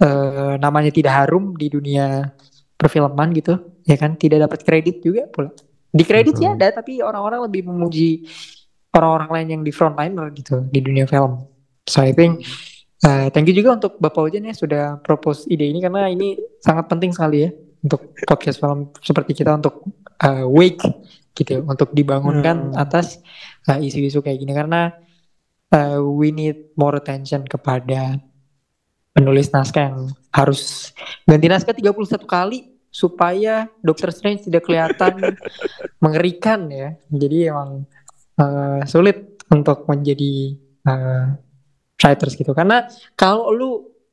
eh, namanya tidak harum di dunia perfilman gitu, ya kan? Tidak dapat kredit juga pula. Di kredit Betul. ada, tapi orang-orang lebih memuji orang-orang lain yang di frontliner gitu di dunia film. So I think Uh, thank you juga untuk Bapak Ojen ya sudah propose ide ini karena ini sangat penting sekali ya untuk podcast film seperti kita untuk uh, wake gitu ya, untuk dibangunkan Hmm. atas uh, isu-isu kayak gini karena uh, we need more attention kepada penulis naskah yang harus ganti naskah 31 kali supaya Doctor Strange tidak kelihatan mengerikan ya. Jadi emang uh, sulit untuk menjadi uh, writers gitu. Karena kalau lu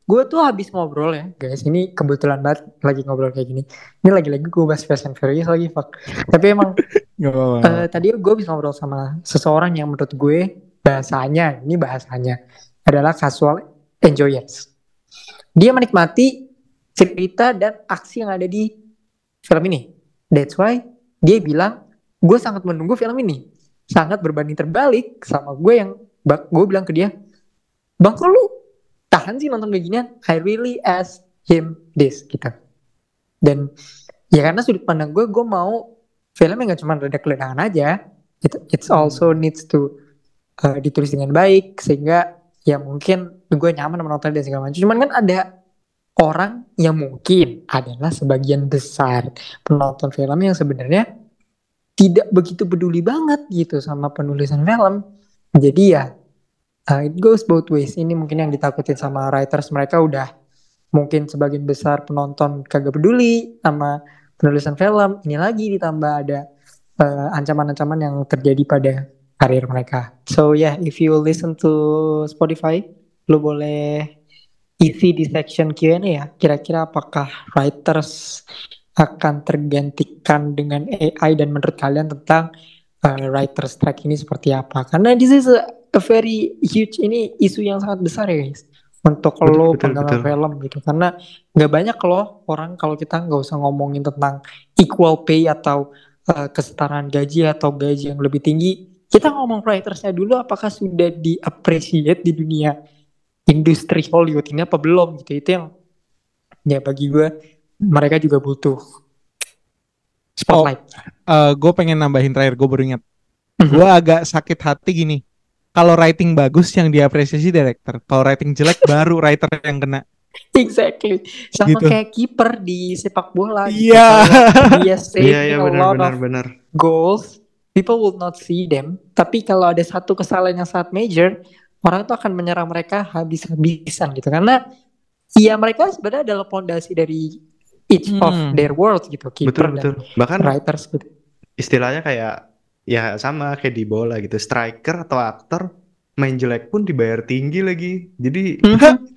gue tuh habis ngobrol ya guys. Ini kebetulan banget lagi ngobrol kayak gini. Ini lagi-lagi gue bahas Fast and Furious lagi fuck. Tapi emang Eh, tadi gue habis ngobrol sama seseorang yang menurut gue bahasanya ini bahasanya adalah casual enjoyers dia menikmati cerita dan aksi yang ada di film ini that's why dia bilang gue sangat menunggu film ini sangat berbanding terbalik sama gue yang gue bilang ke dia Bang kok lu tahan sih nonton beginian? I really ask him this gitu. Dan ya karena sudut pandang gue, gue mau filmnya nggak cuma ada keledakan aja. It, it's also needs to uh, ditulis dengan baik sehingga ya mungkin gue nyaman menonton dan segala macam. Cuman kan ada orang yang mungkin adalah sebagian besar penonton film yang sebenarnya tidak begitu peduli banget gitu sama penulisan film. Jadi ya uh, it goes both ways. Ini mungkin yang ditakutin sama writers mereka udah mungkin sebagian besar penonton kagak peduli sama penulisan film ini lagi ditambah ada uh, ancaman-ancaman yang terjadi pada karir mereka. So yeah if you listen to Spotify lu boleh isi di section Q&A ya. Kira-kira apakah writers akan tergantikan dengan AI dan menurut kalian tentang uh, writer's strike ini seperti apa? Karena this is a, a very huge ini isu yang sangat besar ya guys untuk Betul, lo betul, film gitu. Karena nggak banyak loh orang kalau kita nggak usah ngomongin tentang equal pay atau uh, kesetaraan gaji atau gaji yang lebih tinggi. Kita ngomong writersnya dulu apakah sudah di appreciate di dunia industri Hollywood ini apa belum gitu. Itu yang ya bagi gue mereka juga butuh spotlight. Gue pengen nambahin terakhir gue baru ingat. Mhm. gue agak sakit hati gini kalau writing bagus yang diapresiasi director kalau writing jelek baru writer yang kena Exactly. Sama Gitu. kayak kiper di sepak bola. gitu. Iya. Dia saving Iya, iya a benar lot benar of benar. goals. People will not see them. Tapi kalau ada satu kesalahan yang sangat major, orang tuh akan menyerang mereka habis-habisan gitu. Karena ya mereka sebenarnya adalah pondasi dari each of Hmm. their world gitu. Betul Kiper dan betul. Bahkan writers gitu. istilahnya kayak ya sama kayak di bola gitu. Striker atau aktor main jelek pun dibayar tinggi lagi. Jadi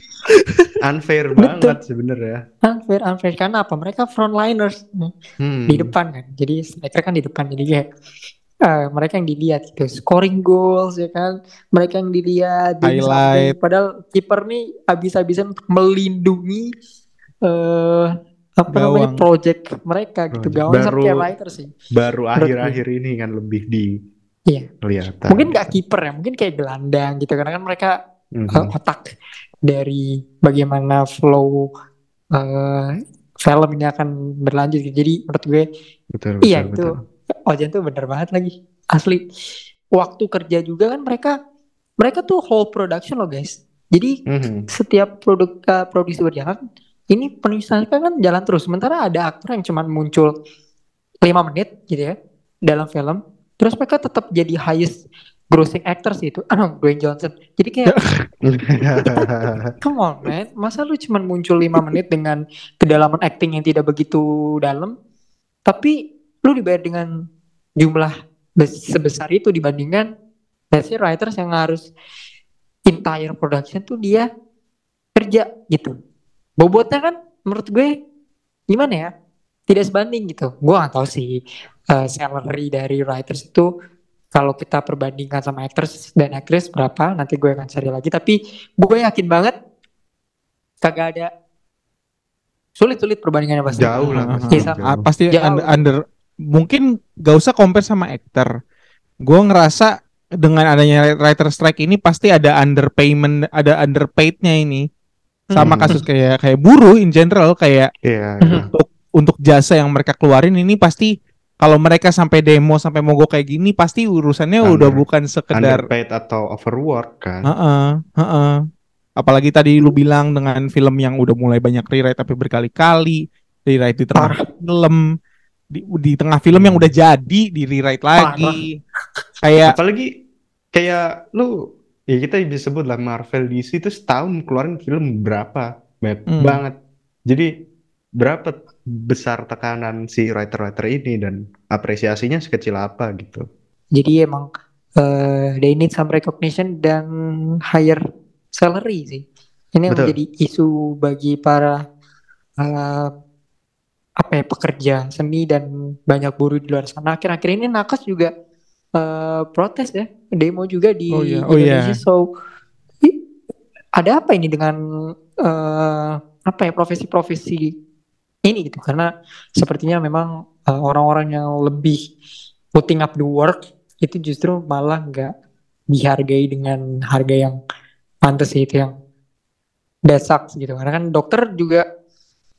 unfair Betul. banget sebenarnya. unfair, unfair. Karena apa? Mereka frontliners. Hmm. di depan kan. Jadi striker kan di depan jadi kayak eh, mereka yang dilihat gitu, scoring goals ya kan, mereka yang dilihat di Highlight. Padahal kiper nih habis-habisan untuk melindungi eh apa namanya Gawang. project mereka gitu, Project. gawang sama Baru- writer sih. Baru akhir-akhir ini kan lebih di Iya. kelihatan. Mungkin nggak kiper ya, mungkin kayak gelandang gitu karena kan mereka Mhm. eh, otak dari bagaimana flow eh film ini akan berlanjut. gitu. Jadi menurut gue Betul, Iya betul, itu betul. Ojan tuh bener banget lagi asli. Waktu kerja juga kan mereka mereka tuh whole production loh guys. Jadi Mhm. setiap produk uh, produksi berjalan ini penulisannya kan jalan terus. Sementara ada aktor yang cuman muncul 5 menit gitu ya dalam film. Terus mereka tetap jadi highest grossing actors itu. Ah, Dwayne Johnson. Jadi kayak come on man, masa lu cuman muncul 5 menit dengan kedalaman acting yang tidak begitu dalam, tapi lu dibayar dengan jumlah bes- sebesar itu dibandingkan say writers yang harus entire production tuh dia kerja gitu. Bobotnya kan menurut gue gimana ya? Tidak sebanding gitu. Gue gak tahu sih eh, salary dari writers itu kalau kita perbandingkan sama actors dan actress berapa nanti gue akan cari lagi tapi gue yakin banget kagak ada sulit-sulit perbandingannya pasti Jauh lah pasti. Iya, jauh. Pasti Jauh. under, under- mungkin gak usah compare sama actor. Gue ngerasa dengan adanya writer strike ini pasti ada underpayment, ada underpaidnya ini. Sama Hmm. kasus kayak kayak buruh in general kayak Iya, Mhm. iya. untuk untuk jasa yang mereka keluarin ini pasti kalau mereka sampai demo sampai mogok kayak gini pasti urusannya Under- udah bukan sekedar underpaid atau overwork kan. Heeh, heeh. Apalagi tadi lu bilang dengan film yang udah mulai banyak rewrite tapi berkali-kali, rewrite di tengah Parah. film, di, di tengah film yang udah jadi di rewrite lagi. Kayak Apalagi kayak lu ya kita bisa sebut lah Marvel DC itu setahun keluarin film berapa banyak Hmm. banget. Jadi berapa besar tekanan si writer-writer ini dan apresiasinya sekecil apa gitu. jadi emang eh, they need some recognition dan higher salary sih ini yang Betul. menjadi isu bagi para eh, apa ya pekerja seni dan banyak buruh di luar sana akhir-akhir ini Nakas juga eh, protes ya demo juga di Oh iya, oh Indonesia iya. so i- ada apa ini dengan eh, apa ya profesi-profesi ini gitu karena sepertinya memang eh, orang-orang yang lebih putting up the work itu justru malah nggak dihargai dengan harga yang pantas itu yang sucks gitu karena kan dokter juga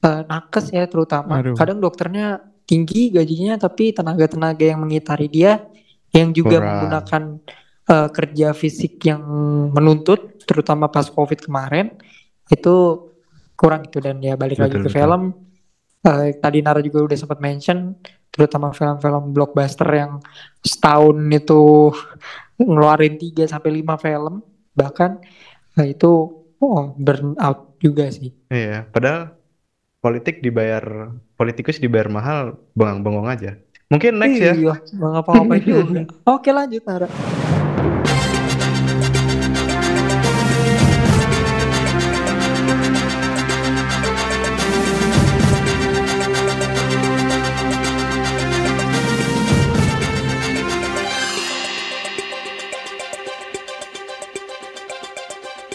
eh, nakes ya terutama Aduh. kadang dokternya tinggi gajinya tapi tenaga-tenaga yang mengitari dia yang juga Kurang. menggunakan eh, kerja fisik yang menuntut, terutama pas COVID kemarin, itu kurang itu dan ya balik lagi ke betul. film. eh, tadi Nara juga udah sempat mention, terutama film-film blockbuster yang setahun itu ngeluarin 3 sampai 5 film, bahkan eh, itu oh burn out juga sih. Iya, padahal politik dibayar, politikus dibayar mahal, bengong-bengong aja. Mungkin next ya. Iya, ngapa-ngapain juga. Oke lanjut Nara.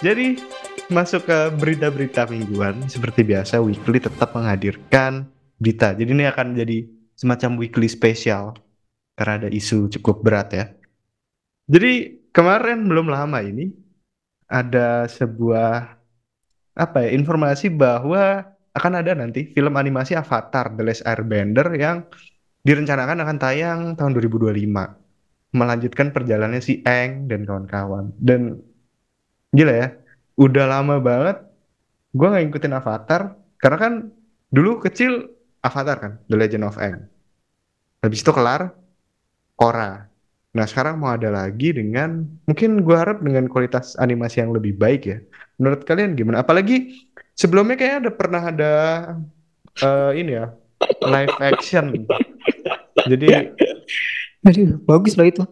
Jadi masuk ke berita-berita mingguan seperti biasa weekly tetap menghadirkan berita. Jadi ini akan jadi semacam weekly spesial karena ada isu cukup berat ya. Jadi kemarin belum lama ini ada sebuah apa ya informasi bahwa akan ada nanti film animasi Avatar The Last Airbender yang direncanakan akan tayang tahun 2025 melanjutkan perjalanannya si Aang dan kawan-kawan dan gila ya udah lama banget gue nggak ngikutin Avatar karena kan dulu kecil Avatar kan The Legend of Aang habis itu kelar Korra nah sekarang mau ada lagi dengan mungkin gue harap dengan kualitas animasi yang lebih baik ya menurut kalian gimana apalagi sebelumnya kayaknya ada pernah ada eh, ini ya live action jadi Aduh, bagus lah itu.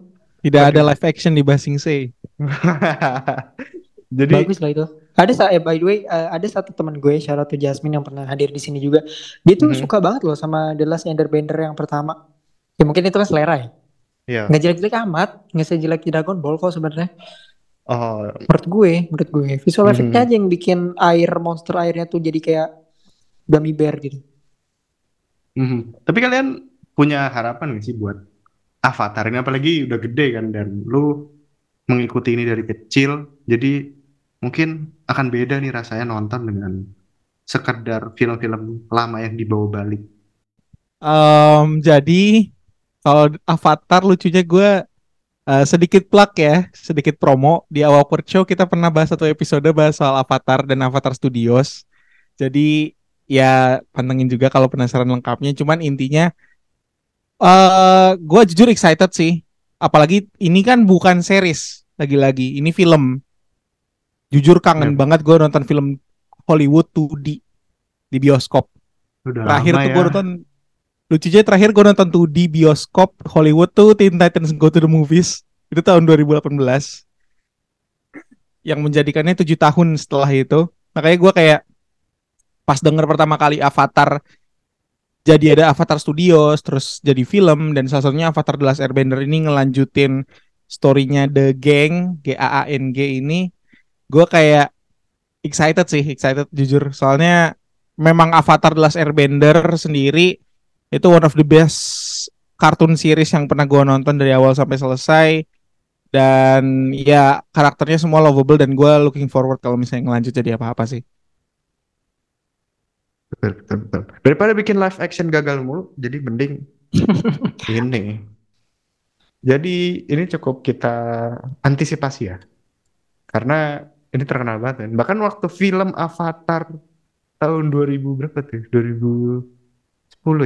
Tidak Waduh. ada live action di Basing Say. jadi Bagus lah itu. Ada eh, by the way, eh, ada satu teman gue, Charlotte Jasmine yang pernah hadir di sini juga. Dia tuh Mhm. suka banget loh sama The Last Airbender yang pertama. Ya mungkin itu kan selera ya. ya Nggak jelek-jelek amat, nggak sejelek Dragon Ball kok sebenarnya. oh Menurut gue, menurut gue, visual Mhm. efeknya aja yang bikin air monster airnya tuh jadi kayak gummy bear gitu. Mhm. Tapi kalian punya harapan gak sih buat Avatar ini apalagi udah gede kan dan lu mengikuti ini dari kecil jadi mungkin akan beda nih rasanya nonton dengan sekedar film-film lama yang dibawa balik. Em, jadi kalau Avatar lucunya gue eh, sedikit plug ya, sedikit promo di awal Show kita pernah bahas satu episode bahas soal Avatar dan Avatar Studios. Jadi ya pantengin juga kalau penasaran lengkapnya. Cuman intinya eh gue jujur excited sih. Apalagi ini kan bukan series lagi-lagi, ini film. Jujur kangen Ya. banget gue nonton film Hollywood 2D di bioskop. Udah Terakhir lama tuh ya. gue nonton lucunya terakhir gue nonton tuh di bioskop Hollywood tuh Teen Titans Go to the Movies itu tahun 2018 yang menjadikannya tujuh tahun setelah itu makanya gue kayak pas denger pertama kali Avatar jadi ada Avatar Studios terus jadi film dan salah satunya Avatar The Last Airbender ini ngelanjutin storynya The Gang G A A N G ini gue kayak excited sih excited jujur soalnya memang Avatar The Last Airbender sendiri itu one of the best kartun series yang pernah gue nonton dari awal sampai selesai dan ya karakternya semua lovable dan gue looking forward kalau misalnya ngelanjut jadi apa-apa sih Betul, betul, betul. Daripada bikin live action gagal mulu, jadi mending ini. Jadi ini cukup kita antisipasi ya. Karena ini terkenal banget kan. Bahkan waktu film Avatar tahun 2000 berapa tuh? 2010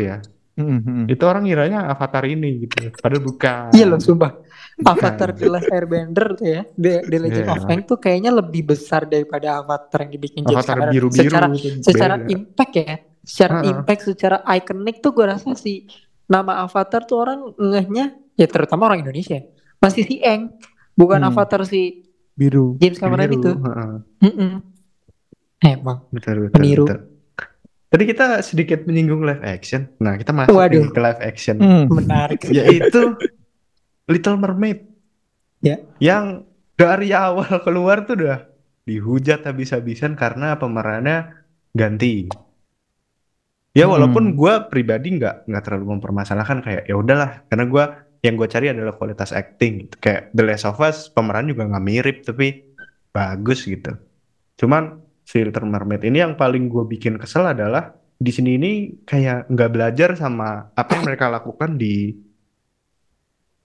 ya. Mhm. Itu orang ngiranya Avatar ini gitu. Padahal bukan. Iya loh, sumpah. Bukan. Avatar The Last Airbender tuh ya, The, The Legend Iya. of Aang tuh kayaknya lebih besar daripada Avatar yang dibikin James Avatar Cameron. biru-biru Secara tuh secara beda. impact ya, secara Ha-ha. impact, secara ikonik tuh gue rasa sih nama Avatar tuh orang ngehnya ya terutama orang Indonesia masih si Aang, bukan Hmm. Avatar si biru James Cameron Biru, itu. heeh. Emang Betul, betul, Peniru. betul. Tadi kita sedikit menyinggung live action. Nah, kita masuk Waduh. ke live action. Hmm. menarik. Yaitu Little Mermaid. Ya. Yang dari awal keluar tuh udah dihujat habis-habisan karena pemerannya ganti. Ya Hmm. walaupun gua pribadi nggak nggak terlalu mempermasalahkan kayak ya udahlah karena gua yang gue cari adalah kualitas acting gitu. Kayak The Last of Us pemeran juga nggak mirip tapi bagus gitu. Cuman si Little Mermaid ini yang paling gue bikin kesel adalah di sini ini kayak nggak belajar sama apa yang mereka lakukan di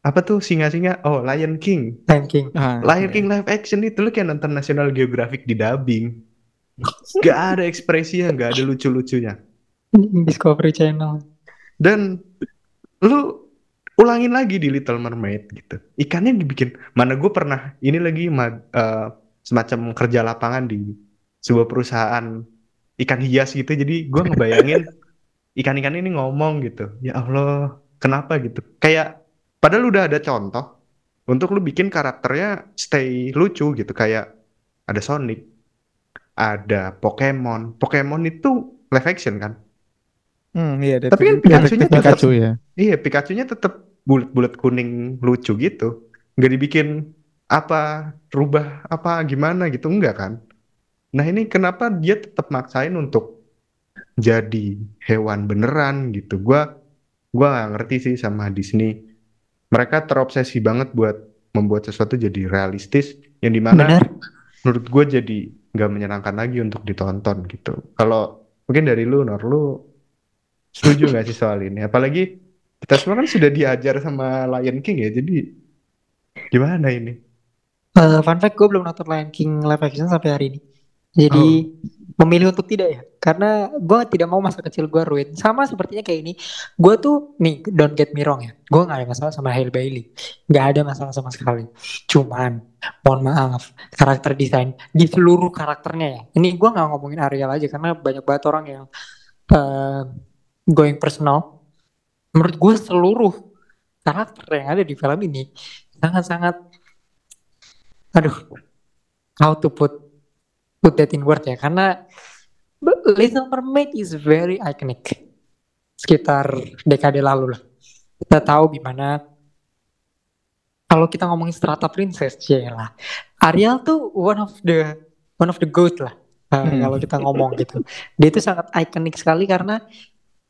apa tuh singa-singa? Oh, Lion King. Lion King. Ah, Lion iya. King live action itu lu kayak nonton National Geographic di dubbing. Gak ada ekspresinya, gak ada lucu-lucunya. Discovery Channel. Dan lu ulangin lagi di Little Mermaid gitu. Ikannya dibikin. Mana gue pernah ini lagi eh, semacam kerja lapangan di sebuah perusahaan ikan hias gitu. Jadi gue ngebayangin ikan-ikan ini ngomong gitu. Ya Allah, kenapa gitu? Kayak padahal udah ada contoh untuk lu bikin karakternya stay lucu gitu. Kayak ada Sonic, ada Pokemon. Pokemon itu live action kan? Hmm, iya, Tapi kan Pikachu-nya tetap- Pikachu ya. Iya, Pikachu-nya tetap bulat-bulat kuning lucu gitu. Nggak dibikin apa, rubah apa gimana gitu, enggak kan? Nah ini kenapa dia tetap maksain untuk jadi hewan beneran gitu. Gua gua nggak ngerti sih sama Disney. Mereka terobsesi banget buat membuat sesuatu jadi realistis yang di mana Benar. menurut gue jadi nggak menyenangkan lagi untuk ditonton gitu. Kalau mungkin dari lu, Nor, lu setuju nggak sih soal ini? Apalagi kita semua kan sudah diajar sama Lion King ya, jadi gimana ini? Eh, fun fact gue belum nonton Lion King live action sampai hari ini. Jadi memilih untuk tidak ya, karena gue tidak mau masa kecil gue ruin. Sama sepertinya kayak ini, gue tuh nih don't get me wrong ya, gue gak ada masalah sama Halle Bailey, nggak ada masalah sama sekali. Cuman, mohon maaf, karakter desain di seluruh karakternya ya. Ini gue nggak ngomongin Ariel aja, karena banyak banget orang yang eh, going personal. Menurut gue seluruh karakter yang ada di film ini sangat-sangat, aduh, how to put put that in word ya karena Little Mermaid is very iconic sekitar dekade lalu lah kita tahu gimana kalau kita ngomongin strata princess ya lah Ariel tuh one of the one of the goat lah uh, Hmm. kalau kita ngomong gitu dia itu sangat iconic sekali karena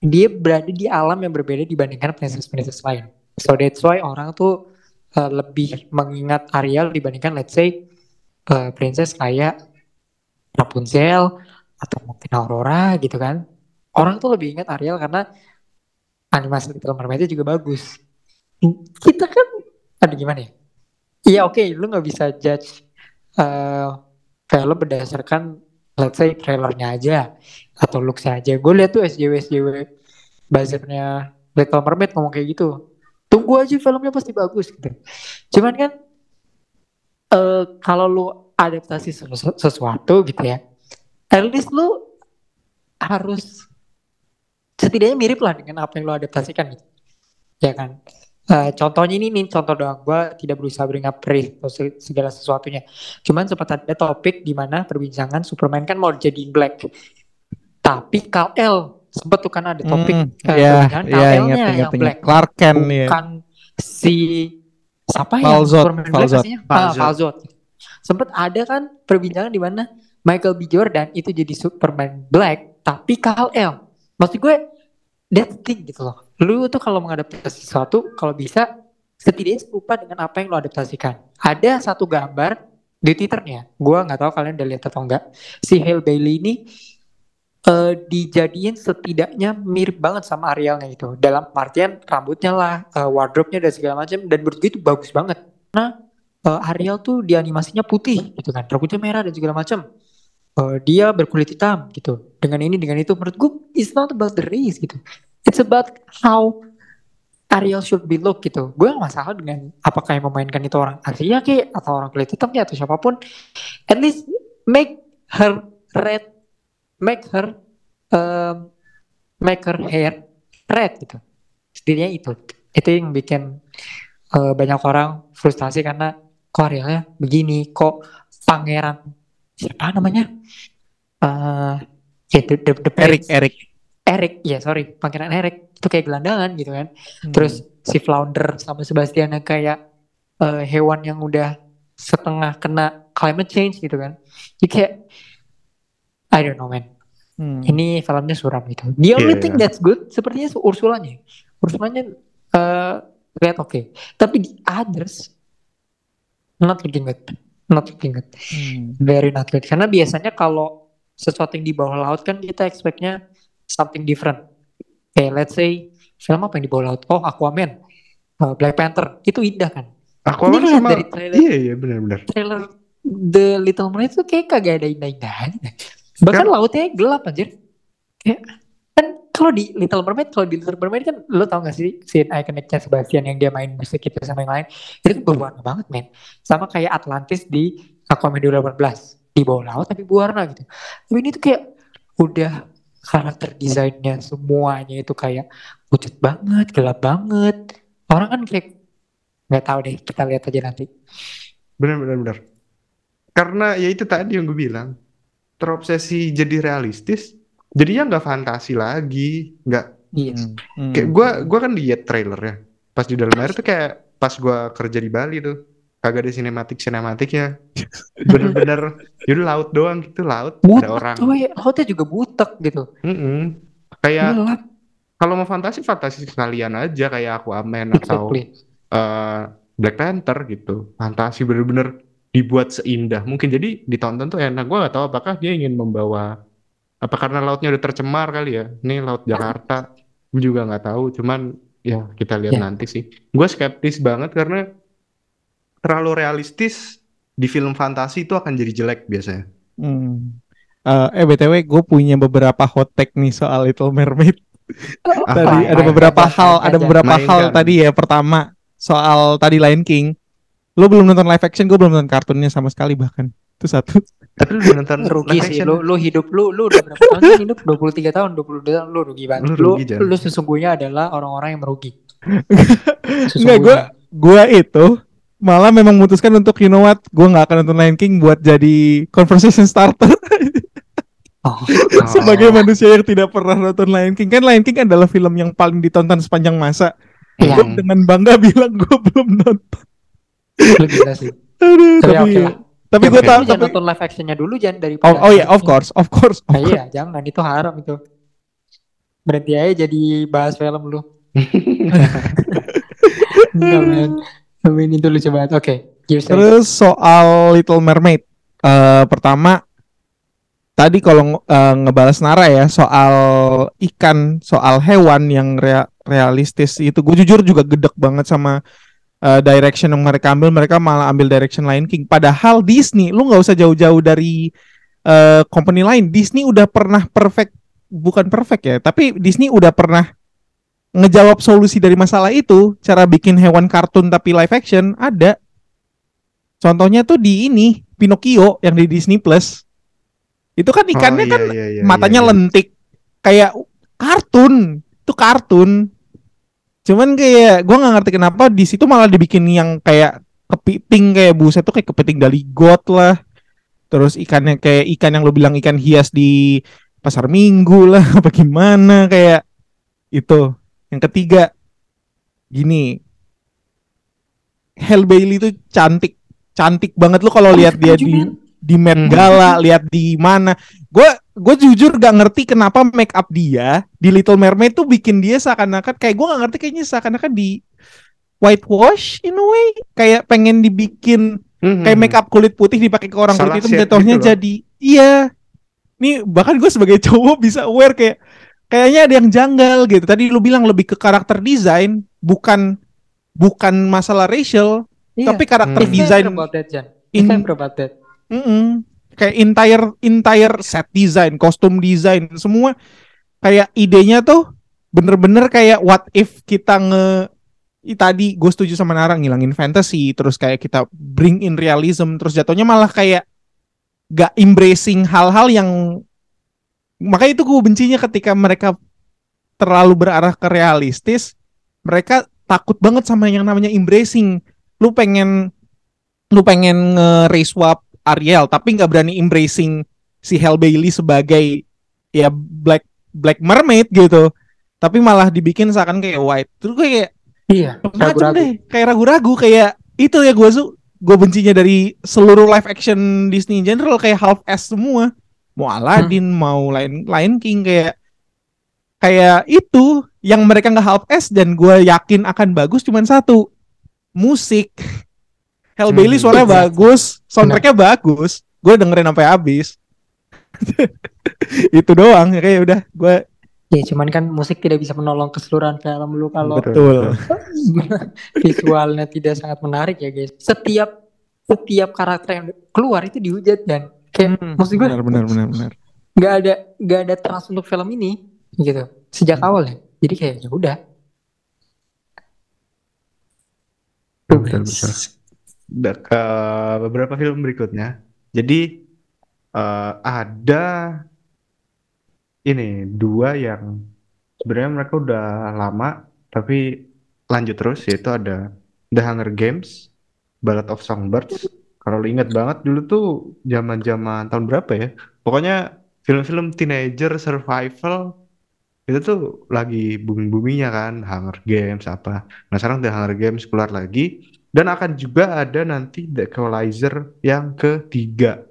dia berada di alam yang berbeda dibandingkan princess-princess lain so that's why orang tuh uh, lebih mengingat Ariel dibandingkan let's say uh, princess kayak Rapunzel atau mungkin Aurora gitu kan. Orang tuh lebih ingat Ariel karena animasi Little Mermaid juga bagus. Kita kan, ada gimana ya? Iya oke, lu nggak bisa judge eh film berdasarkan let's say trailernya aja atau looksnya aja. Gue lihat tuh SJW SJW buzzernya Little Mermaid ngomong kayak gitu. Tunggu aja filmnya pasti bagus gitu. Cuman kan eh kalau lu adaptasi sesu- sesuatu gitu ya, at least lu harus setidaknya mirip lah dengan apa yang lu adaptasikan gitu. Ya kan? Eh, contohnya ini nih contoh doang gue tidak berusaha bring up praise atau se- segala sesuatunya cuman sempat ada topik di mana perbincangan Superman kan mau jadi Black tapi Kal-El sempat tuh kan ada topik Hmm, ya, perbincangan ya, Kal-El-nya ingat, ingat, yang ingat. Black Clark Kent ya. bukan si siapa ya Falzot, Superman Black Falzot. Ah, Falzot. Falzot. Sempat ada kan perbincangan di mana Michael B Jordan itu jadi Superman Black tapi Kal-El. Maksud gue that thing gitu loh. Lu tuh kalau mengadaptasi sesuatu kalau bisa setidaknya serupa dengan apa yang lo adaptasikan. Ada satu gambar di Twitternya, gua nggak tahu kalian udah lihat atau enggak. Si Halle Bailey ini eh, dijadiin setidaknya mirip banget sama Arielnya gitu. Dalam artian rambutnya lah, eh, wardrobe-nya dan segala macam. Dan menurut gue itu bagus banget. Nah, eh, Ariel tuh di animasinya putih gitu kan, rambutnya merah dan segala macam. Eh, dia berkulit hitam gitu. Dengan ini, dengan itu, menurut gue it's not about the race gitu. It's about how Ariel should be look gitu. Gue gak masalah dengan apakah yang memainkan itu orang Asia ke atau orang kulit hitam ke atau siapa pun. At least make her red, make her um, make her hair red gitu. Setidaknya itu. Itu yang bikin uh, banyak orang frustasi karena kok Arielnya begini, kok pangeran siapa namanya? Uh, ya the, the, the Eric. Eric. Eric, ya sorry, pangeran Eric itu kayak gelandangan gitu kan. Hmm. Terus si Flounder sama Sebastian yang kayak eh, hewan yang udah setengah kena climate change gitu kan. Jadi kayak I don't know man. Hmm. Ini filmnya suram gitu. The only Iya, thing iya. that's good sepertinya Ursulanya. Ursulanya eh lihat oke. Tapi the others not looking good. Not looking good. Hmm. Very not good. Karena biasanya kalau sesuatu yang di bawah laut kan kita expectnya something different. Kayak let's say film apa yang di bawah laut? Oh Aquaman. uh, Black Panther itu indah kan. Aquaman Ini sama dari trailer iya iya benar-benar. trailer The Little Mermaid tuh kayak kagak ada indah-indahnya. Bahkan Kan- lautnya gelap anjir. Kayak kan kalau di Little Mermaid, kalau di Little Mermaid kan lo tau gak sih scene iconicnya Sebastian yang dia main musik itu sama yang lain itu kan berwarna banget men. Sama kayak Atlantis di Aquaman 2018 di bawah laut tapi berwarna gitu. Tapi ini tuh kayak udah karakter desainnya semuanya itu kayak pucat banget, gelap banget. Orang kan kayak nggak tahu deh, kita lihat aja nanti. Benar-benar benar. Karena ya itu tadi yang gue bilang terobsesi jadi realistis, jadinya nggak fantasi lagi, nggak Iya. Hmm. kayak gue gua kan lihat trailernya pas di dalam air tuh kayak pas gue kerja di Bali tuh kagak ada sinematik sinematiknya bener-bener jadi laut doang gitu laut Butek ada orang coy, lautnya juga butek gitu. Mm-mm. kayak Gelap. kalau mau fantasi fantasi sekalian aja kayak Aquaman atau Exactly. eh, Black Panther gitu fantasi bener-bener dibuat seindah mungkin jadi ditonton tuh enak gue gak tahu apakah dia ingin membawa apa karena lautnya udah tercemar kali ya ini laut Jakarta gue juga nggak tahu cuman ya kita lihat Ya. nanti sih gue skeptis banget karena terlalu realistis di film fantasi itu akan jadi jelek biasanya Hmm. Eh, eh btw gue punya beberapa hot take nih soal Little Mermaid. Apa? Tadi Main ada beberapa aja, hal, main ada aja. beberapa hal Mainkan. tadi ya. Pertama soal tadi Lion King. Lo belum nonton live action, gue belum nonton kartunnya sama sekali bahkan. Itu satu. tapi lu udah nonton Rugi live sih, action? lu, lu hidup lu, lu udah berapa tahun sih hidup? 23 tahun, 22 tahun, lu rugi banget. Lu Lu, rugi, Jan. lu sesungguhnya adalah orang-orang yang merugi. Enggak, gue gue itu malah memang memutuskan untuk you know what, gue nggak akan nonton Lion King buat jadi conversation starter Oh, Oh. sebagai manusia yang tidak pernah nonton Lion King. Kan Lion King adalah film yang paling ditonton sepanjang masa. iya, Gue dengan bangga bilang gue belum nonton. lu gila sih. Aduh, Tapi tapi oke lah. tapi Oke, gue tahu Lu jangan tapi nonton live actionnya dulu, jangan dari oh, oh ya of course of course of Nah, course. iya, jangan, itu haram itu. Berhenti aja jadi bahas film lu. Enggak, ini tuh lucu banget. Oke, you say. Terus soal Little Mermaid, Eh pertama tadi kalau nge- eh, ngebales Nara ya soal ikan, soal hewan yang rea- realistis itu, gue jujur juga gedek banget sama eh, direction yang mereka ambil. Mereka malah ambil direction Lion King. Padahal Disney, lu nggak usah jauh-jauh dari eh, company lain. Disney udah pernah perfect, bukan perfect ya, tapi Disney udah pernah ngejawab solusi dari masalah itu. Cara bikin hewan kartun tapi live action ada. Contohnya tuh di ini Pinocchio yang di Disney Plus. Itu kan ikannya Oh, kan iya, iya, iya, matanya iya, iya. lentik kayak kartun. Itu kartun. Cuman kayak gua nggak ngerti kenapa di situ malah dibikin yang kayak kepiting kayak buset tuh kayak kepiting dari got lah. Terus ikannya kayak ikan yang lo bilang ikan hias di pasar minggu lah apa gimana kayak itu. Yang ketiga gini Halle Bailey itu cantik cantik banget lu kalau lihat dia di di Met Hmm. Gala, lihat di mana. Gue gue jujur gak ngerti kenapa make up dia di Little Mermaid tuh bikin dia seakan-akan kayak gue gak ngerti kayaknya seakan-akan di whitewash in a way kayak pengen dibikin Mhm. kayak make up kulit putih dipakai ke orang Salah kulit hitam jatuhnya gitu loh. jadi iya nih bahkan gue sebagai cowok bisa aware kayak kayaknya ada yang janggal gitu tadi lu bilang lebih ke karakter desain bukan bukan masalah racial Iya. tapi karakter Hmm. About that, Jan. It's in about that. Mm-mm. Kayak entire entire set design, kostum design, semua kayak idenya tuh bener-bener kayak what if kita nge i- tadi gue setuju sama Nara ngilangin fantasy, terus kayak kita bring in realism, terus jatuhnya malah kayak gak embracing hal-hal yang makanya itu gue bencinya ketika mereka terlalu berarah ke realistis, mereka takut banget sama yang namanya embracing. Lu pengen lu pengen nge-race swap Ariel tapi nggak berani embracing si Halle Bailey sebagai ya black black mermaid gitu tapi malah dibikin seakan kayak white terus kayak Iya, macam ragu-ragu. deh kayak ragu-ragu kayak itu ya gue su gue bencinya dari seluruh live action Disney in general kayak half ass semua mau Aladdin mau Lion Lion King kayak kayak itu yang mereka nggak half ass dan gue yakin akan bagus cuman satu musik Halle Hmm. Bailey suaranya Exactly. bagus soundtracknya bagus gue dengerin sampai habis itu doang ya kayak udah gue Ya cuman kan musik tidak bisa menolong keseluruhan film lu kalau Betul. visualnya tidak sangat menarik ya guys. Setiap setiap karakter yang keluar itu dihujat dan kayak Hmm, maksud gue benar benar benar benar. nggak ada nggak ada trust untuk film ini gitu sejak awal ya. Jadi kayak ya udah. Betul, betul. Ke beberapa film berikutnya. Jadi eh, ada ini dua yang sebenarnya mereka udah lama tapi lanjut terus yaitu ada The Hunger Games, Ballad of Songbirds. Kalau lu ingat banget dulu tuh zaman-zaman tahun berapa ya? Pokoknya film-film teenager survival itu tuh lagi booming-boomingnya kan, Hunger Games apa. Nah sekarang The Hunger Games keluar lagi dan akan juga ada nanti The Equalizer yang ketiga.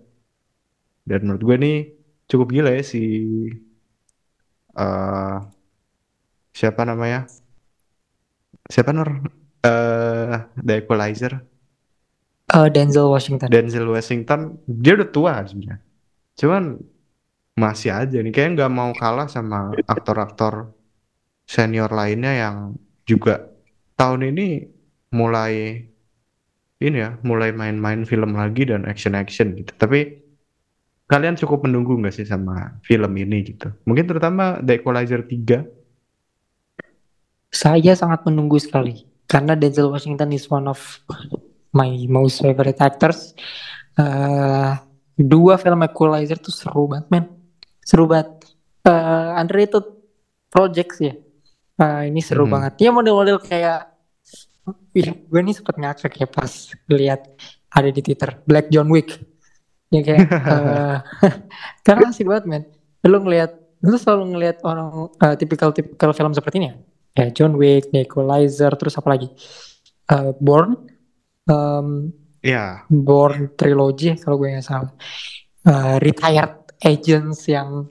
Dan menurut gue nih cukup gila ya si eh siapa namanya? Siapa Nur? eh The Equalizer. Eh, Denzel Washington. Denzel Washington dia udah tua sebenarnya. Cuman masih aja nih kayaknya nggak mau kalah sama aktor-aktor senior lainnya yang juga tahun ini mulai ini ya, mulai main-main film lagi dan action-action gitu. Tapi kalian cukup menunggu nggak sih sama film ini gitu? Mungkin terutama The Equalizer 3. Saya sangat menunggu sekali karena Denzel Washington is one of my most favorite actors. Eh, dua film Equalizer tuh seru banget, men. Seru banget. Eh, underrated projects ya. Eh, ini seru Mhm. banget. Ya model-model kayak, Ih, gue nih sempet ngakak ya pas lihat ada di Twitter Black John Wick. Ya kayak, eh, karena asik banget, men. Lu ngelihat, lu selalu ngelihat orang eh, tipikal-tipikal film seperti ini ya. Ya John Wick, The Equalizer, terus apa lagi? Eh, Born, em, Ya, Born Trilogy kalau gue nggak salah. Eh, retired agents yang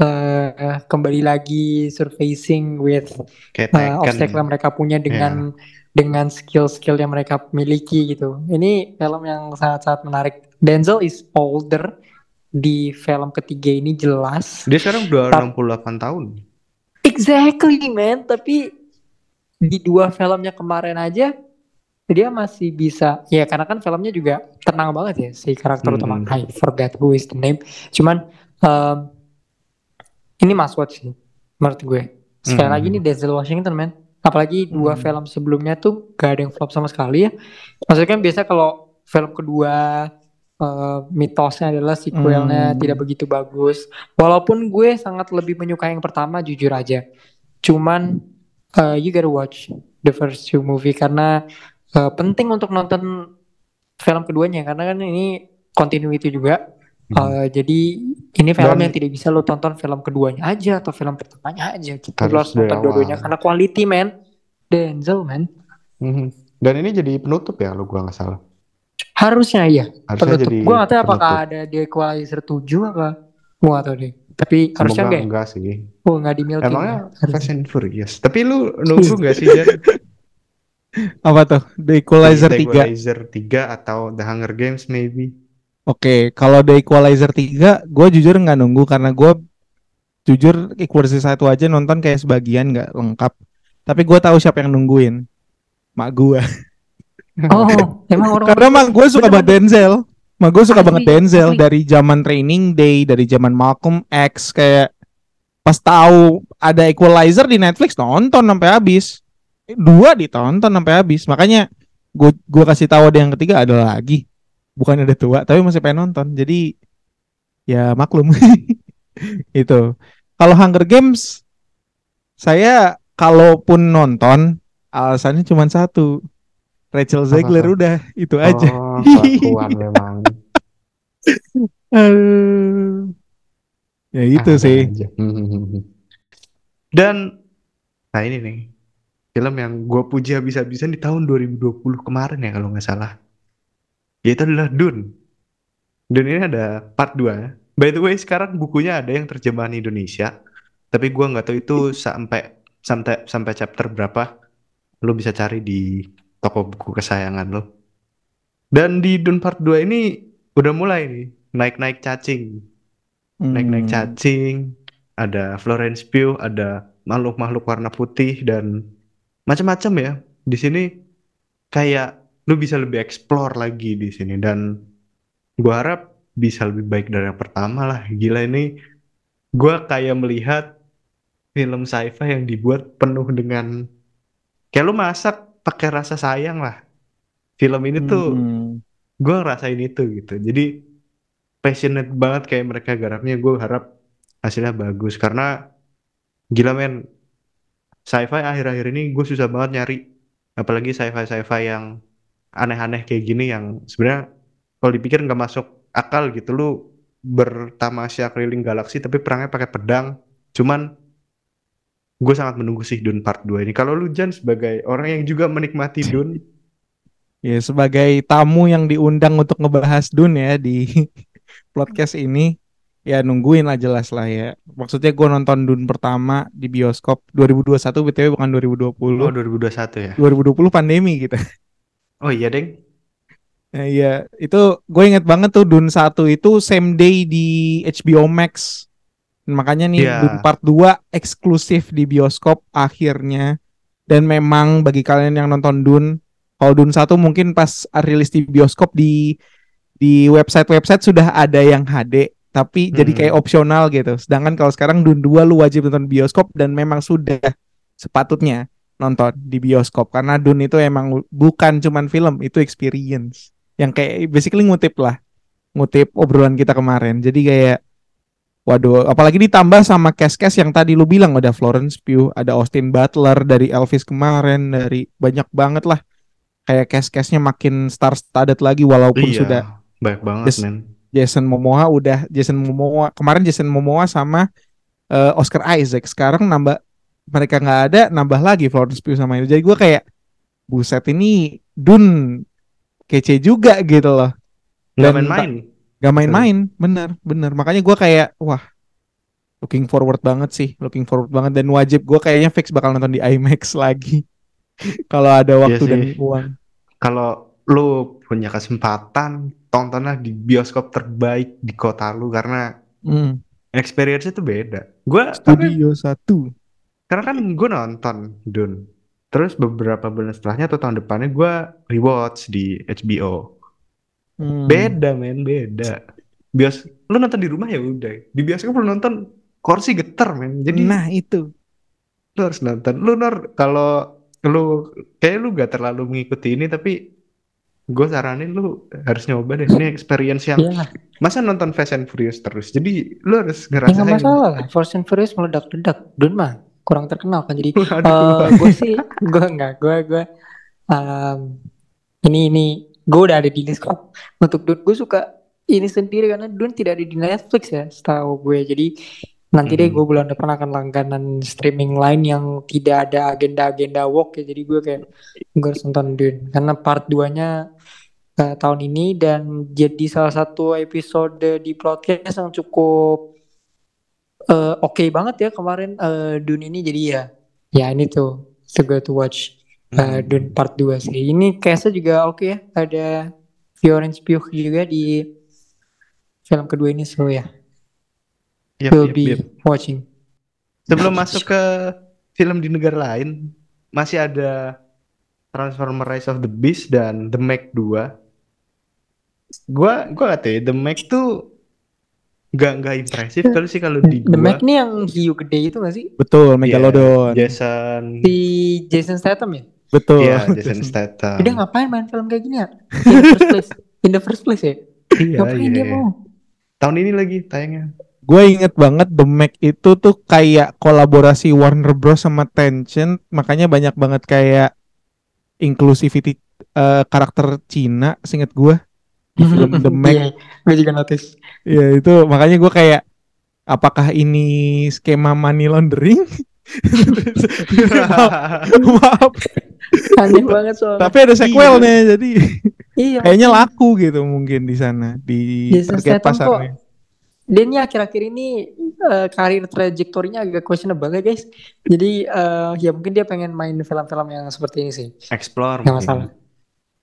eh, kembali lagi surfacing with Tekken. obstacle yang mereka punya dengan dengan skill-skill yang mereka miliki gitu. Ini film yang sangat-sangat menarik. Denzel is older di film ketiga ini jelas. Dia sekarang udah Tap- 68 tahun. Exactly man, tapi di dua filmnya kemarin aja dia masih bisa ya karena kan filmnya juga tenang banget ya si karakter Hmm. utama I forgot who is the name cuman em, ini must watch sih menurut gue sekali Hmm. lagi ini Denzel Washington man apalagi dua Hmm. film sebelumnya tuh gak ada yang flop sama sekali ya maksudnya kan biasa kalau film kedua eh, mitosnya adalah sequelnya Hmm. tidak begitu bagus walaupun gue sangat lebih menyukai yang pertama jujur aja cuman eh, you gotta watch the first two movie karena eh, penting untuk nonton film keduanya karena kan ini continuity juga Hmm. Eh, jadi ini film Dan- yang tidak bisa lo tonton film keduanya aja atau film pertamanya aja gitu. Lo Harus nonton dua-duanya karena quality man. Denzel man. Mhm. Dan ini jadi penutup ya, lo gua nggak salah. Harusnya iya Harusnya penutup. jadi Gue gak tahu apakah penutup. ada di Equalizer 7 apa. Gue gak tahu deh. Tapi harusnya Semoga enggak ya? enggak sih. Oh gak di Emangnya ya? Harusnya. Fast and Furious. Tapi lu nunggu nggak sih Jan? Apa tuh? The Equalizer The 3. Equalizer 3 atau The Hunger Games maybe? Oke, kalau The Equalizer 3, gue jujur nggak nunggu karena gue jujur Equalizer satu aja nonton kayak sebagian nggak lengkap. Tapi gue tahu siapa yang nungguin. Mak gue. Oh emang orang Karena mak gue suka banget Denzel. Mak gue suka Asli, banget Denzel asli. dari zaman Training Day, dari zaman Malcolm X kayak pas tahu ada Equalizer di Netflix nonton sampai habis. Dua ditonton sampai habis. Makanya gue gue kasih tahu ada yang ketiga ada lagi. Bukan ada tua, tapi masih pengen nonton. Jadi ya maklum. Itu. Kalau Hunger Games saya kalaupun nonton alasannya cuma satu. Rachel Zegler Apa? udah itu aja. Oh, memang. Aduh. Ya itu Ada sih. aja. Dan nah ini nih film yang gue puji habis-habisan di tahun 2020 kemarin ya kalau nggak salah. Yaitu adalah Dune. Dune ini ada part 2. By the way sekarang bukunya ada yang terjemahan Indonesia. Tapi gua nggak tahu itu sampai sampai sampai chapter berapa. Lo bisa cari di toko buku kesayangan lo. Dan di Dune part 2 ini udah mulai nih naik-naik cacing naik-naik Hmm. cacing ada Florence Pugh, ada makhluk-makhluk warna putih dan macam-macam ya. Di sini kayak lu bisa lebih explore lagi di sini dan gua harap bisa lebih baik dari yang pertama lah. Gila ini gua kayak melihat film sci-fi yang dibuat penuh dengan kayak lu masak pakai rasa sayang lah. Film ini tuh Hmm. gue ngerasain itu gitu. Jadi passionate banget kayak mereka garapnya. Gue harap hasilnya bagus karena gila men sci-fi akhir-akhir ini gue susah banget nyari. Apalagi sci-fi sci-fi yang aneh-aneh kayak gini yang sebenarnya kalau dipikir nggak masuk akal gitu. Lu bertamasya keliling galaksi tapi perangnya pakai pedang. Cuman gue sangat menunggu sih Dune Part 2 ini. Kalau lu Jan sebagai orang yang juga menikmati Dune. Ya, sebagai tamu yang diundang untuk ngebahas Dun ya di podcast ini, ya nungguin lah jelas lah ya. Maksudnya gue nonton Dun pertama di bioskop 2021 BTW bukan 2020. oh 2021 ya 2020 pandemi gitu. oh iya deng Nah, iya, itu gue inget banget tuh Dun 1 itu same day di HBO Max. Makanya nih Iya. Dun Part 2 eksklusif di bioskop akhirnya. Dan memang bagi kalian yang nonton Dun, kalau Dun 1 mungkin pas rilis di bioskop di di website-website sudah ada yang HD, tapi jadi Hmm. kayak opsional gitu. Sedangkan kalau sekarang Dun 2 lu wajib nonton bioskop dan memang sudah sepatutnya nonton di bioskop. Karena Dun itu emang bukan cuman film, itu experience. Yang kayak basically ngutip lah. Ngutip obrolan kita kemarin. Jadi kayak waduh apalagi ditambah sama cast-cast yang tadi lu bilang. Ada Florence Pugh ada Austin Butler dari Elvis kemarin dari banyak banget lah. Kayak cast-castnya makin star-studded lagi walaupun iya sudah banyak banget men Jason Momoa udah Jason Momoa kemarin Jason Momoa sama eh, Oscar Isaac sekarang nambah mereka nggak ada nambah lagi Florence Pugh sama itu jadi gue kayak buset ini Dun kece juga gitu loh nggak Dan main-main Gak main-main, bener, bener. Makanya gua kayak, wah, looking forward banget sih, looking forward banget. Dan wajib gue kayaknya fix bakal nonton di IMAX lagi. Kalau ada waktu Iya dan uang. kalau lu punya kesempatan tontonlah di bioskop terbaik di kota lu karena Hmm. experience itu beda. Gua tapi Studio satu. karena kan gue nonton Dune. Terus beberapa bulan setelahnya atau tahun depannya gua rewatch di HBO. Hmm. Beda men, beda. Bios lu nonton di rumah ya udah. Di bioskop lu nonton kursi getar men. Jadi Nah itu. lu harus nonton. Lu Nor kalau lu kayak lu gak terlalu mengikuti ini tapi gue saranin lu harus nyoba deh. Ini experience yang lah, masa nonton Fast and Furious terus. Jadi lu harus ya nggak ngerasain. masalah lah. Fast and Furious meledak-ledak. Dun mah kurang terkenal kan. Jadi Waduh. gue sih, gue enggak, gue gue ini ini gue udah ada di list kok untuk Dun. Gue suka ini sendiri karena Dun tidak ada di Netflix ya, setahu gue. Jadi nanti deh gue bulan depan akan langganan streaming lain yang tidak ada agenda-agenda walk ya. Jadi gue kayak gue harus nonton Dun karena part 2-nya eh, tahun ini dan jadi salah satu episode di podcast yang cukup eh, oke banget ya kemarin eh, Dune ini. Jadi ya ya ini tuh to go to watch Hmm. Dune part 2 sih. Ini case juga oke ya. Ada Florence Pugh juga di film kedua ini so ya Yap, will yap, be yap. watching Sebelum masuk ke film di negara lain, masih ada Transformer Rise of the Beast dan The Meg 2. Gua gua gak tahu ya, The Meg tuh nggak nggak impresif kali sih kalau di The. Meg nih yang hiu gede itu gak sih Betul, Iya, Megalodon. Jason si Jason Statham ya Betul. Iya, Jason Statham. dia ngapain main film kayak gini ya in the first place in the first place ya Iya, ngapain iya. dia mau Tahun ini lagi tayangnya. Gue inget banget The Meg itu tuh kayak kolaborasi Warner Bros. sama Tencent, makanya banyak banget kayak inclusivity eh, karakter Cina, seinget gue di film The Meg. Iya, gue juga notice. Ya itu makanya gue kayak apakah ini skema money laundering? Maaf, aneh banget soalnya. Tapi ada sequelnya jadi iya. kayaknya laku gitu mungkin di sana di Jason target Statham kok dia ini akhir-akhir ini eh, karir trajektorinya agak questionable ya guys jadi eh, ya mungkin dia pengen main film-film yang seperti ini sih Explore nggak mungkin. masalah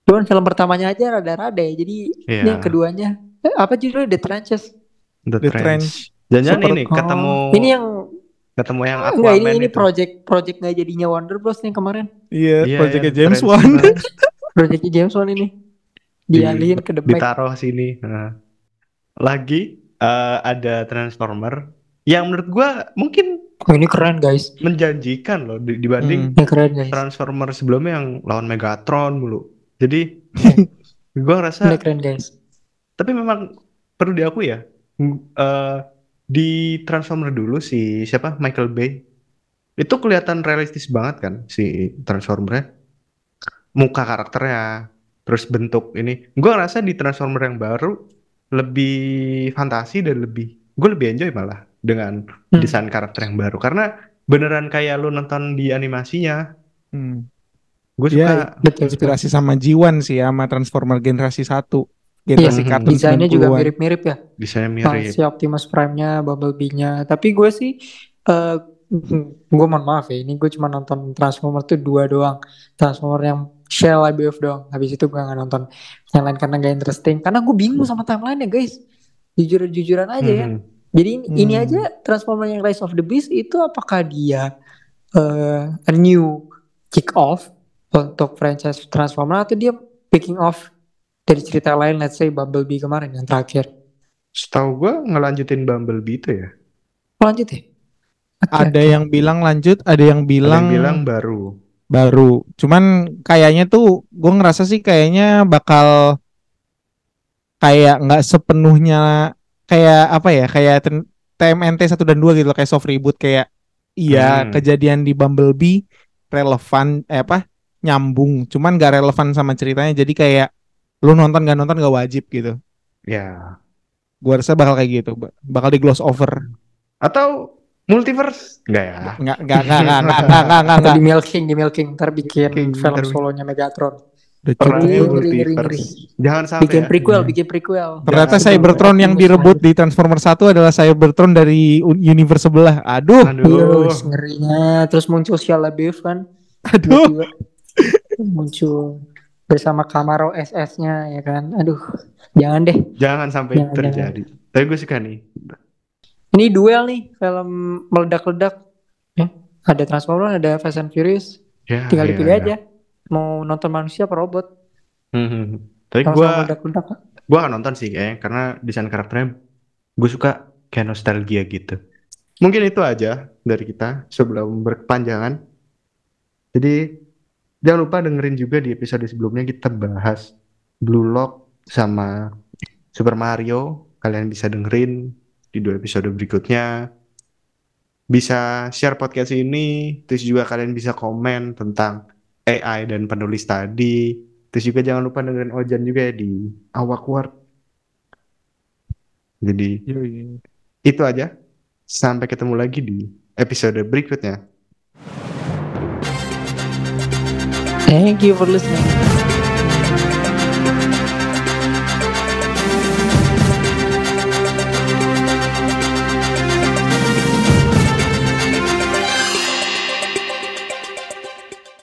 cuman film pertamanya aja rada-rada ya jadi Iya. ini yang keduanya eh, apa judulnya The Trenches The, The Trench. Super- ini ketemu Oh, ini yang ketemu yang Enggak Aquaman ini ini itu. project project nggak jadinya Wonder Bros nih kemarin. Iya, Iya, projectnya yang James Wan. Projectnya James Wan ini Di- dialihin ke The Mac. ditaruh sini. Nah. Lagi eh, ada Transformer yang menurut gua mungkin Oh, ini keren guys. menjanjikan loh di- dibanding Hmm. Keren guys. Transformer sebelumnya yang lawan Megatron mulu. Jadi gua ngerasa Ini keren guys. tapi memang perlu diakui ya eh, di Transformer dulu si siapa Michael Bay itu kelihatan realistis banget kan si Transformernya muka karakternya terus bentuk ini gue ngerasa di Transformer yang baru lebih fantasi dan lebih gue lebih enjoy malah dengan Hmm. desain karakter yang baru karena beneran kayak lu nonton di animasinya Hmm. gue Iya, suka betul. Inspirasi sama Jiwan sih sama Transformer generasi 1. Generasi Iya, kartun Desainnya juga 90-an. mirip-mirip ya. desainnya Nah, mirip si Optimus Prime-nya, Bumblebee-nya. Tapi gue sih, eh gue mohon maaf ya, ini gue cuma nonton Transformer tuh dua doang. Transformer yang Shell IBF doang. Habis itu gue gak nonton yang lain karena gak interesting. Karena gue bingung sama timeline-nya guys. Jujur-jujuran aja ya. Mhm. Jadi ini, ini Hmm. aja Transformer yang Rise of the Beast itu apakah dia eh, a new kick off untuk franchise Transformer atau dia picking off dari cerita lain, let's say Bumblebee kemarin yang terakhir. setahu gue ngelanjutin Bumblebee itu ya Lanjut ya. Oke, Ada yang bilang lanjut, ada yang Ada bilang, yang bilang baru. baru. Cuman kayaknya tuh gue ngerasa sih kayaknya bakal kayak nggak sepenuhnya kayak apa ya kayak ten- TMNT 1 dan 2 gitu loh kayak soft reboot kayak iya Hmm. kejadian di Bumblebee relevan eh apa nyambung. Cuman gak relevan sama ceritanya jadi kayak lu nonton gak nonton gak wajib gitu. Ya. Gua rasa bakal kayak gitu ba- bakal di gloss over. Atau multiverse? Enggak ya? Nggak nggak nggak nggak nggak nggak nggak nggak Atau nggak. Di milking, di milking, ntar bikin Milking, film ntar- solonya Megatron. cukup Ngeri, ngeri, ngeri, jangan sampai Bikin ya. prequel, Iya. bikin prequel. ternyata Jangan Cybertron yang direbut di Transformer 1 adalah Cybertron dari un- universe sebelah. Aduh. Aduh. Yes, ngerinya. Terus muncul Shia LaBeouf kan. aduh. Muncul bersama Camaro SS-nya ya kan. Aduh, jangan deh. jangan sampai Jangan, terjadi. tapi gue suka nih Ini duel nih, film meledak-ledak. Ya, ada Transformer, ada Fast and Furious. ya Tinggal ya, dipilih ya. aja. Mau nonton manusia apa robot? Hmm, hmm, hmm. tapi gue gue akan nonton sih kayaknya karena desain karakternya gue suka kayak nostalgia gitu mungkin itu aja dari kita sebelum berkepanjangan jadi jangan lupa dengerin juga di episode sebelumnya kita bahas Blue Lock sama Super Mario kalian bisa dengerin di dua episode berikutnya. Bisa share podcast ini terus juga kalian bisa komen tentang AI dan penulis tadi. Terus juga jangan lupa dengerin Ojan juga ya di Awak Word. Jadi Yoi. itu aja. Sampai ketemu lagi di episode berikutnya. Thank you for listening.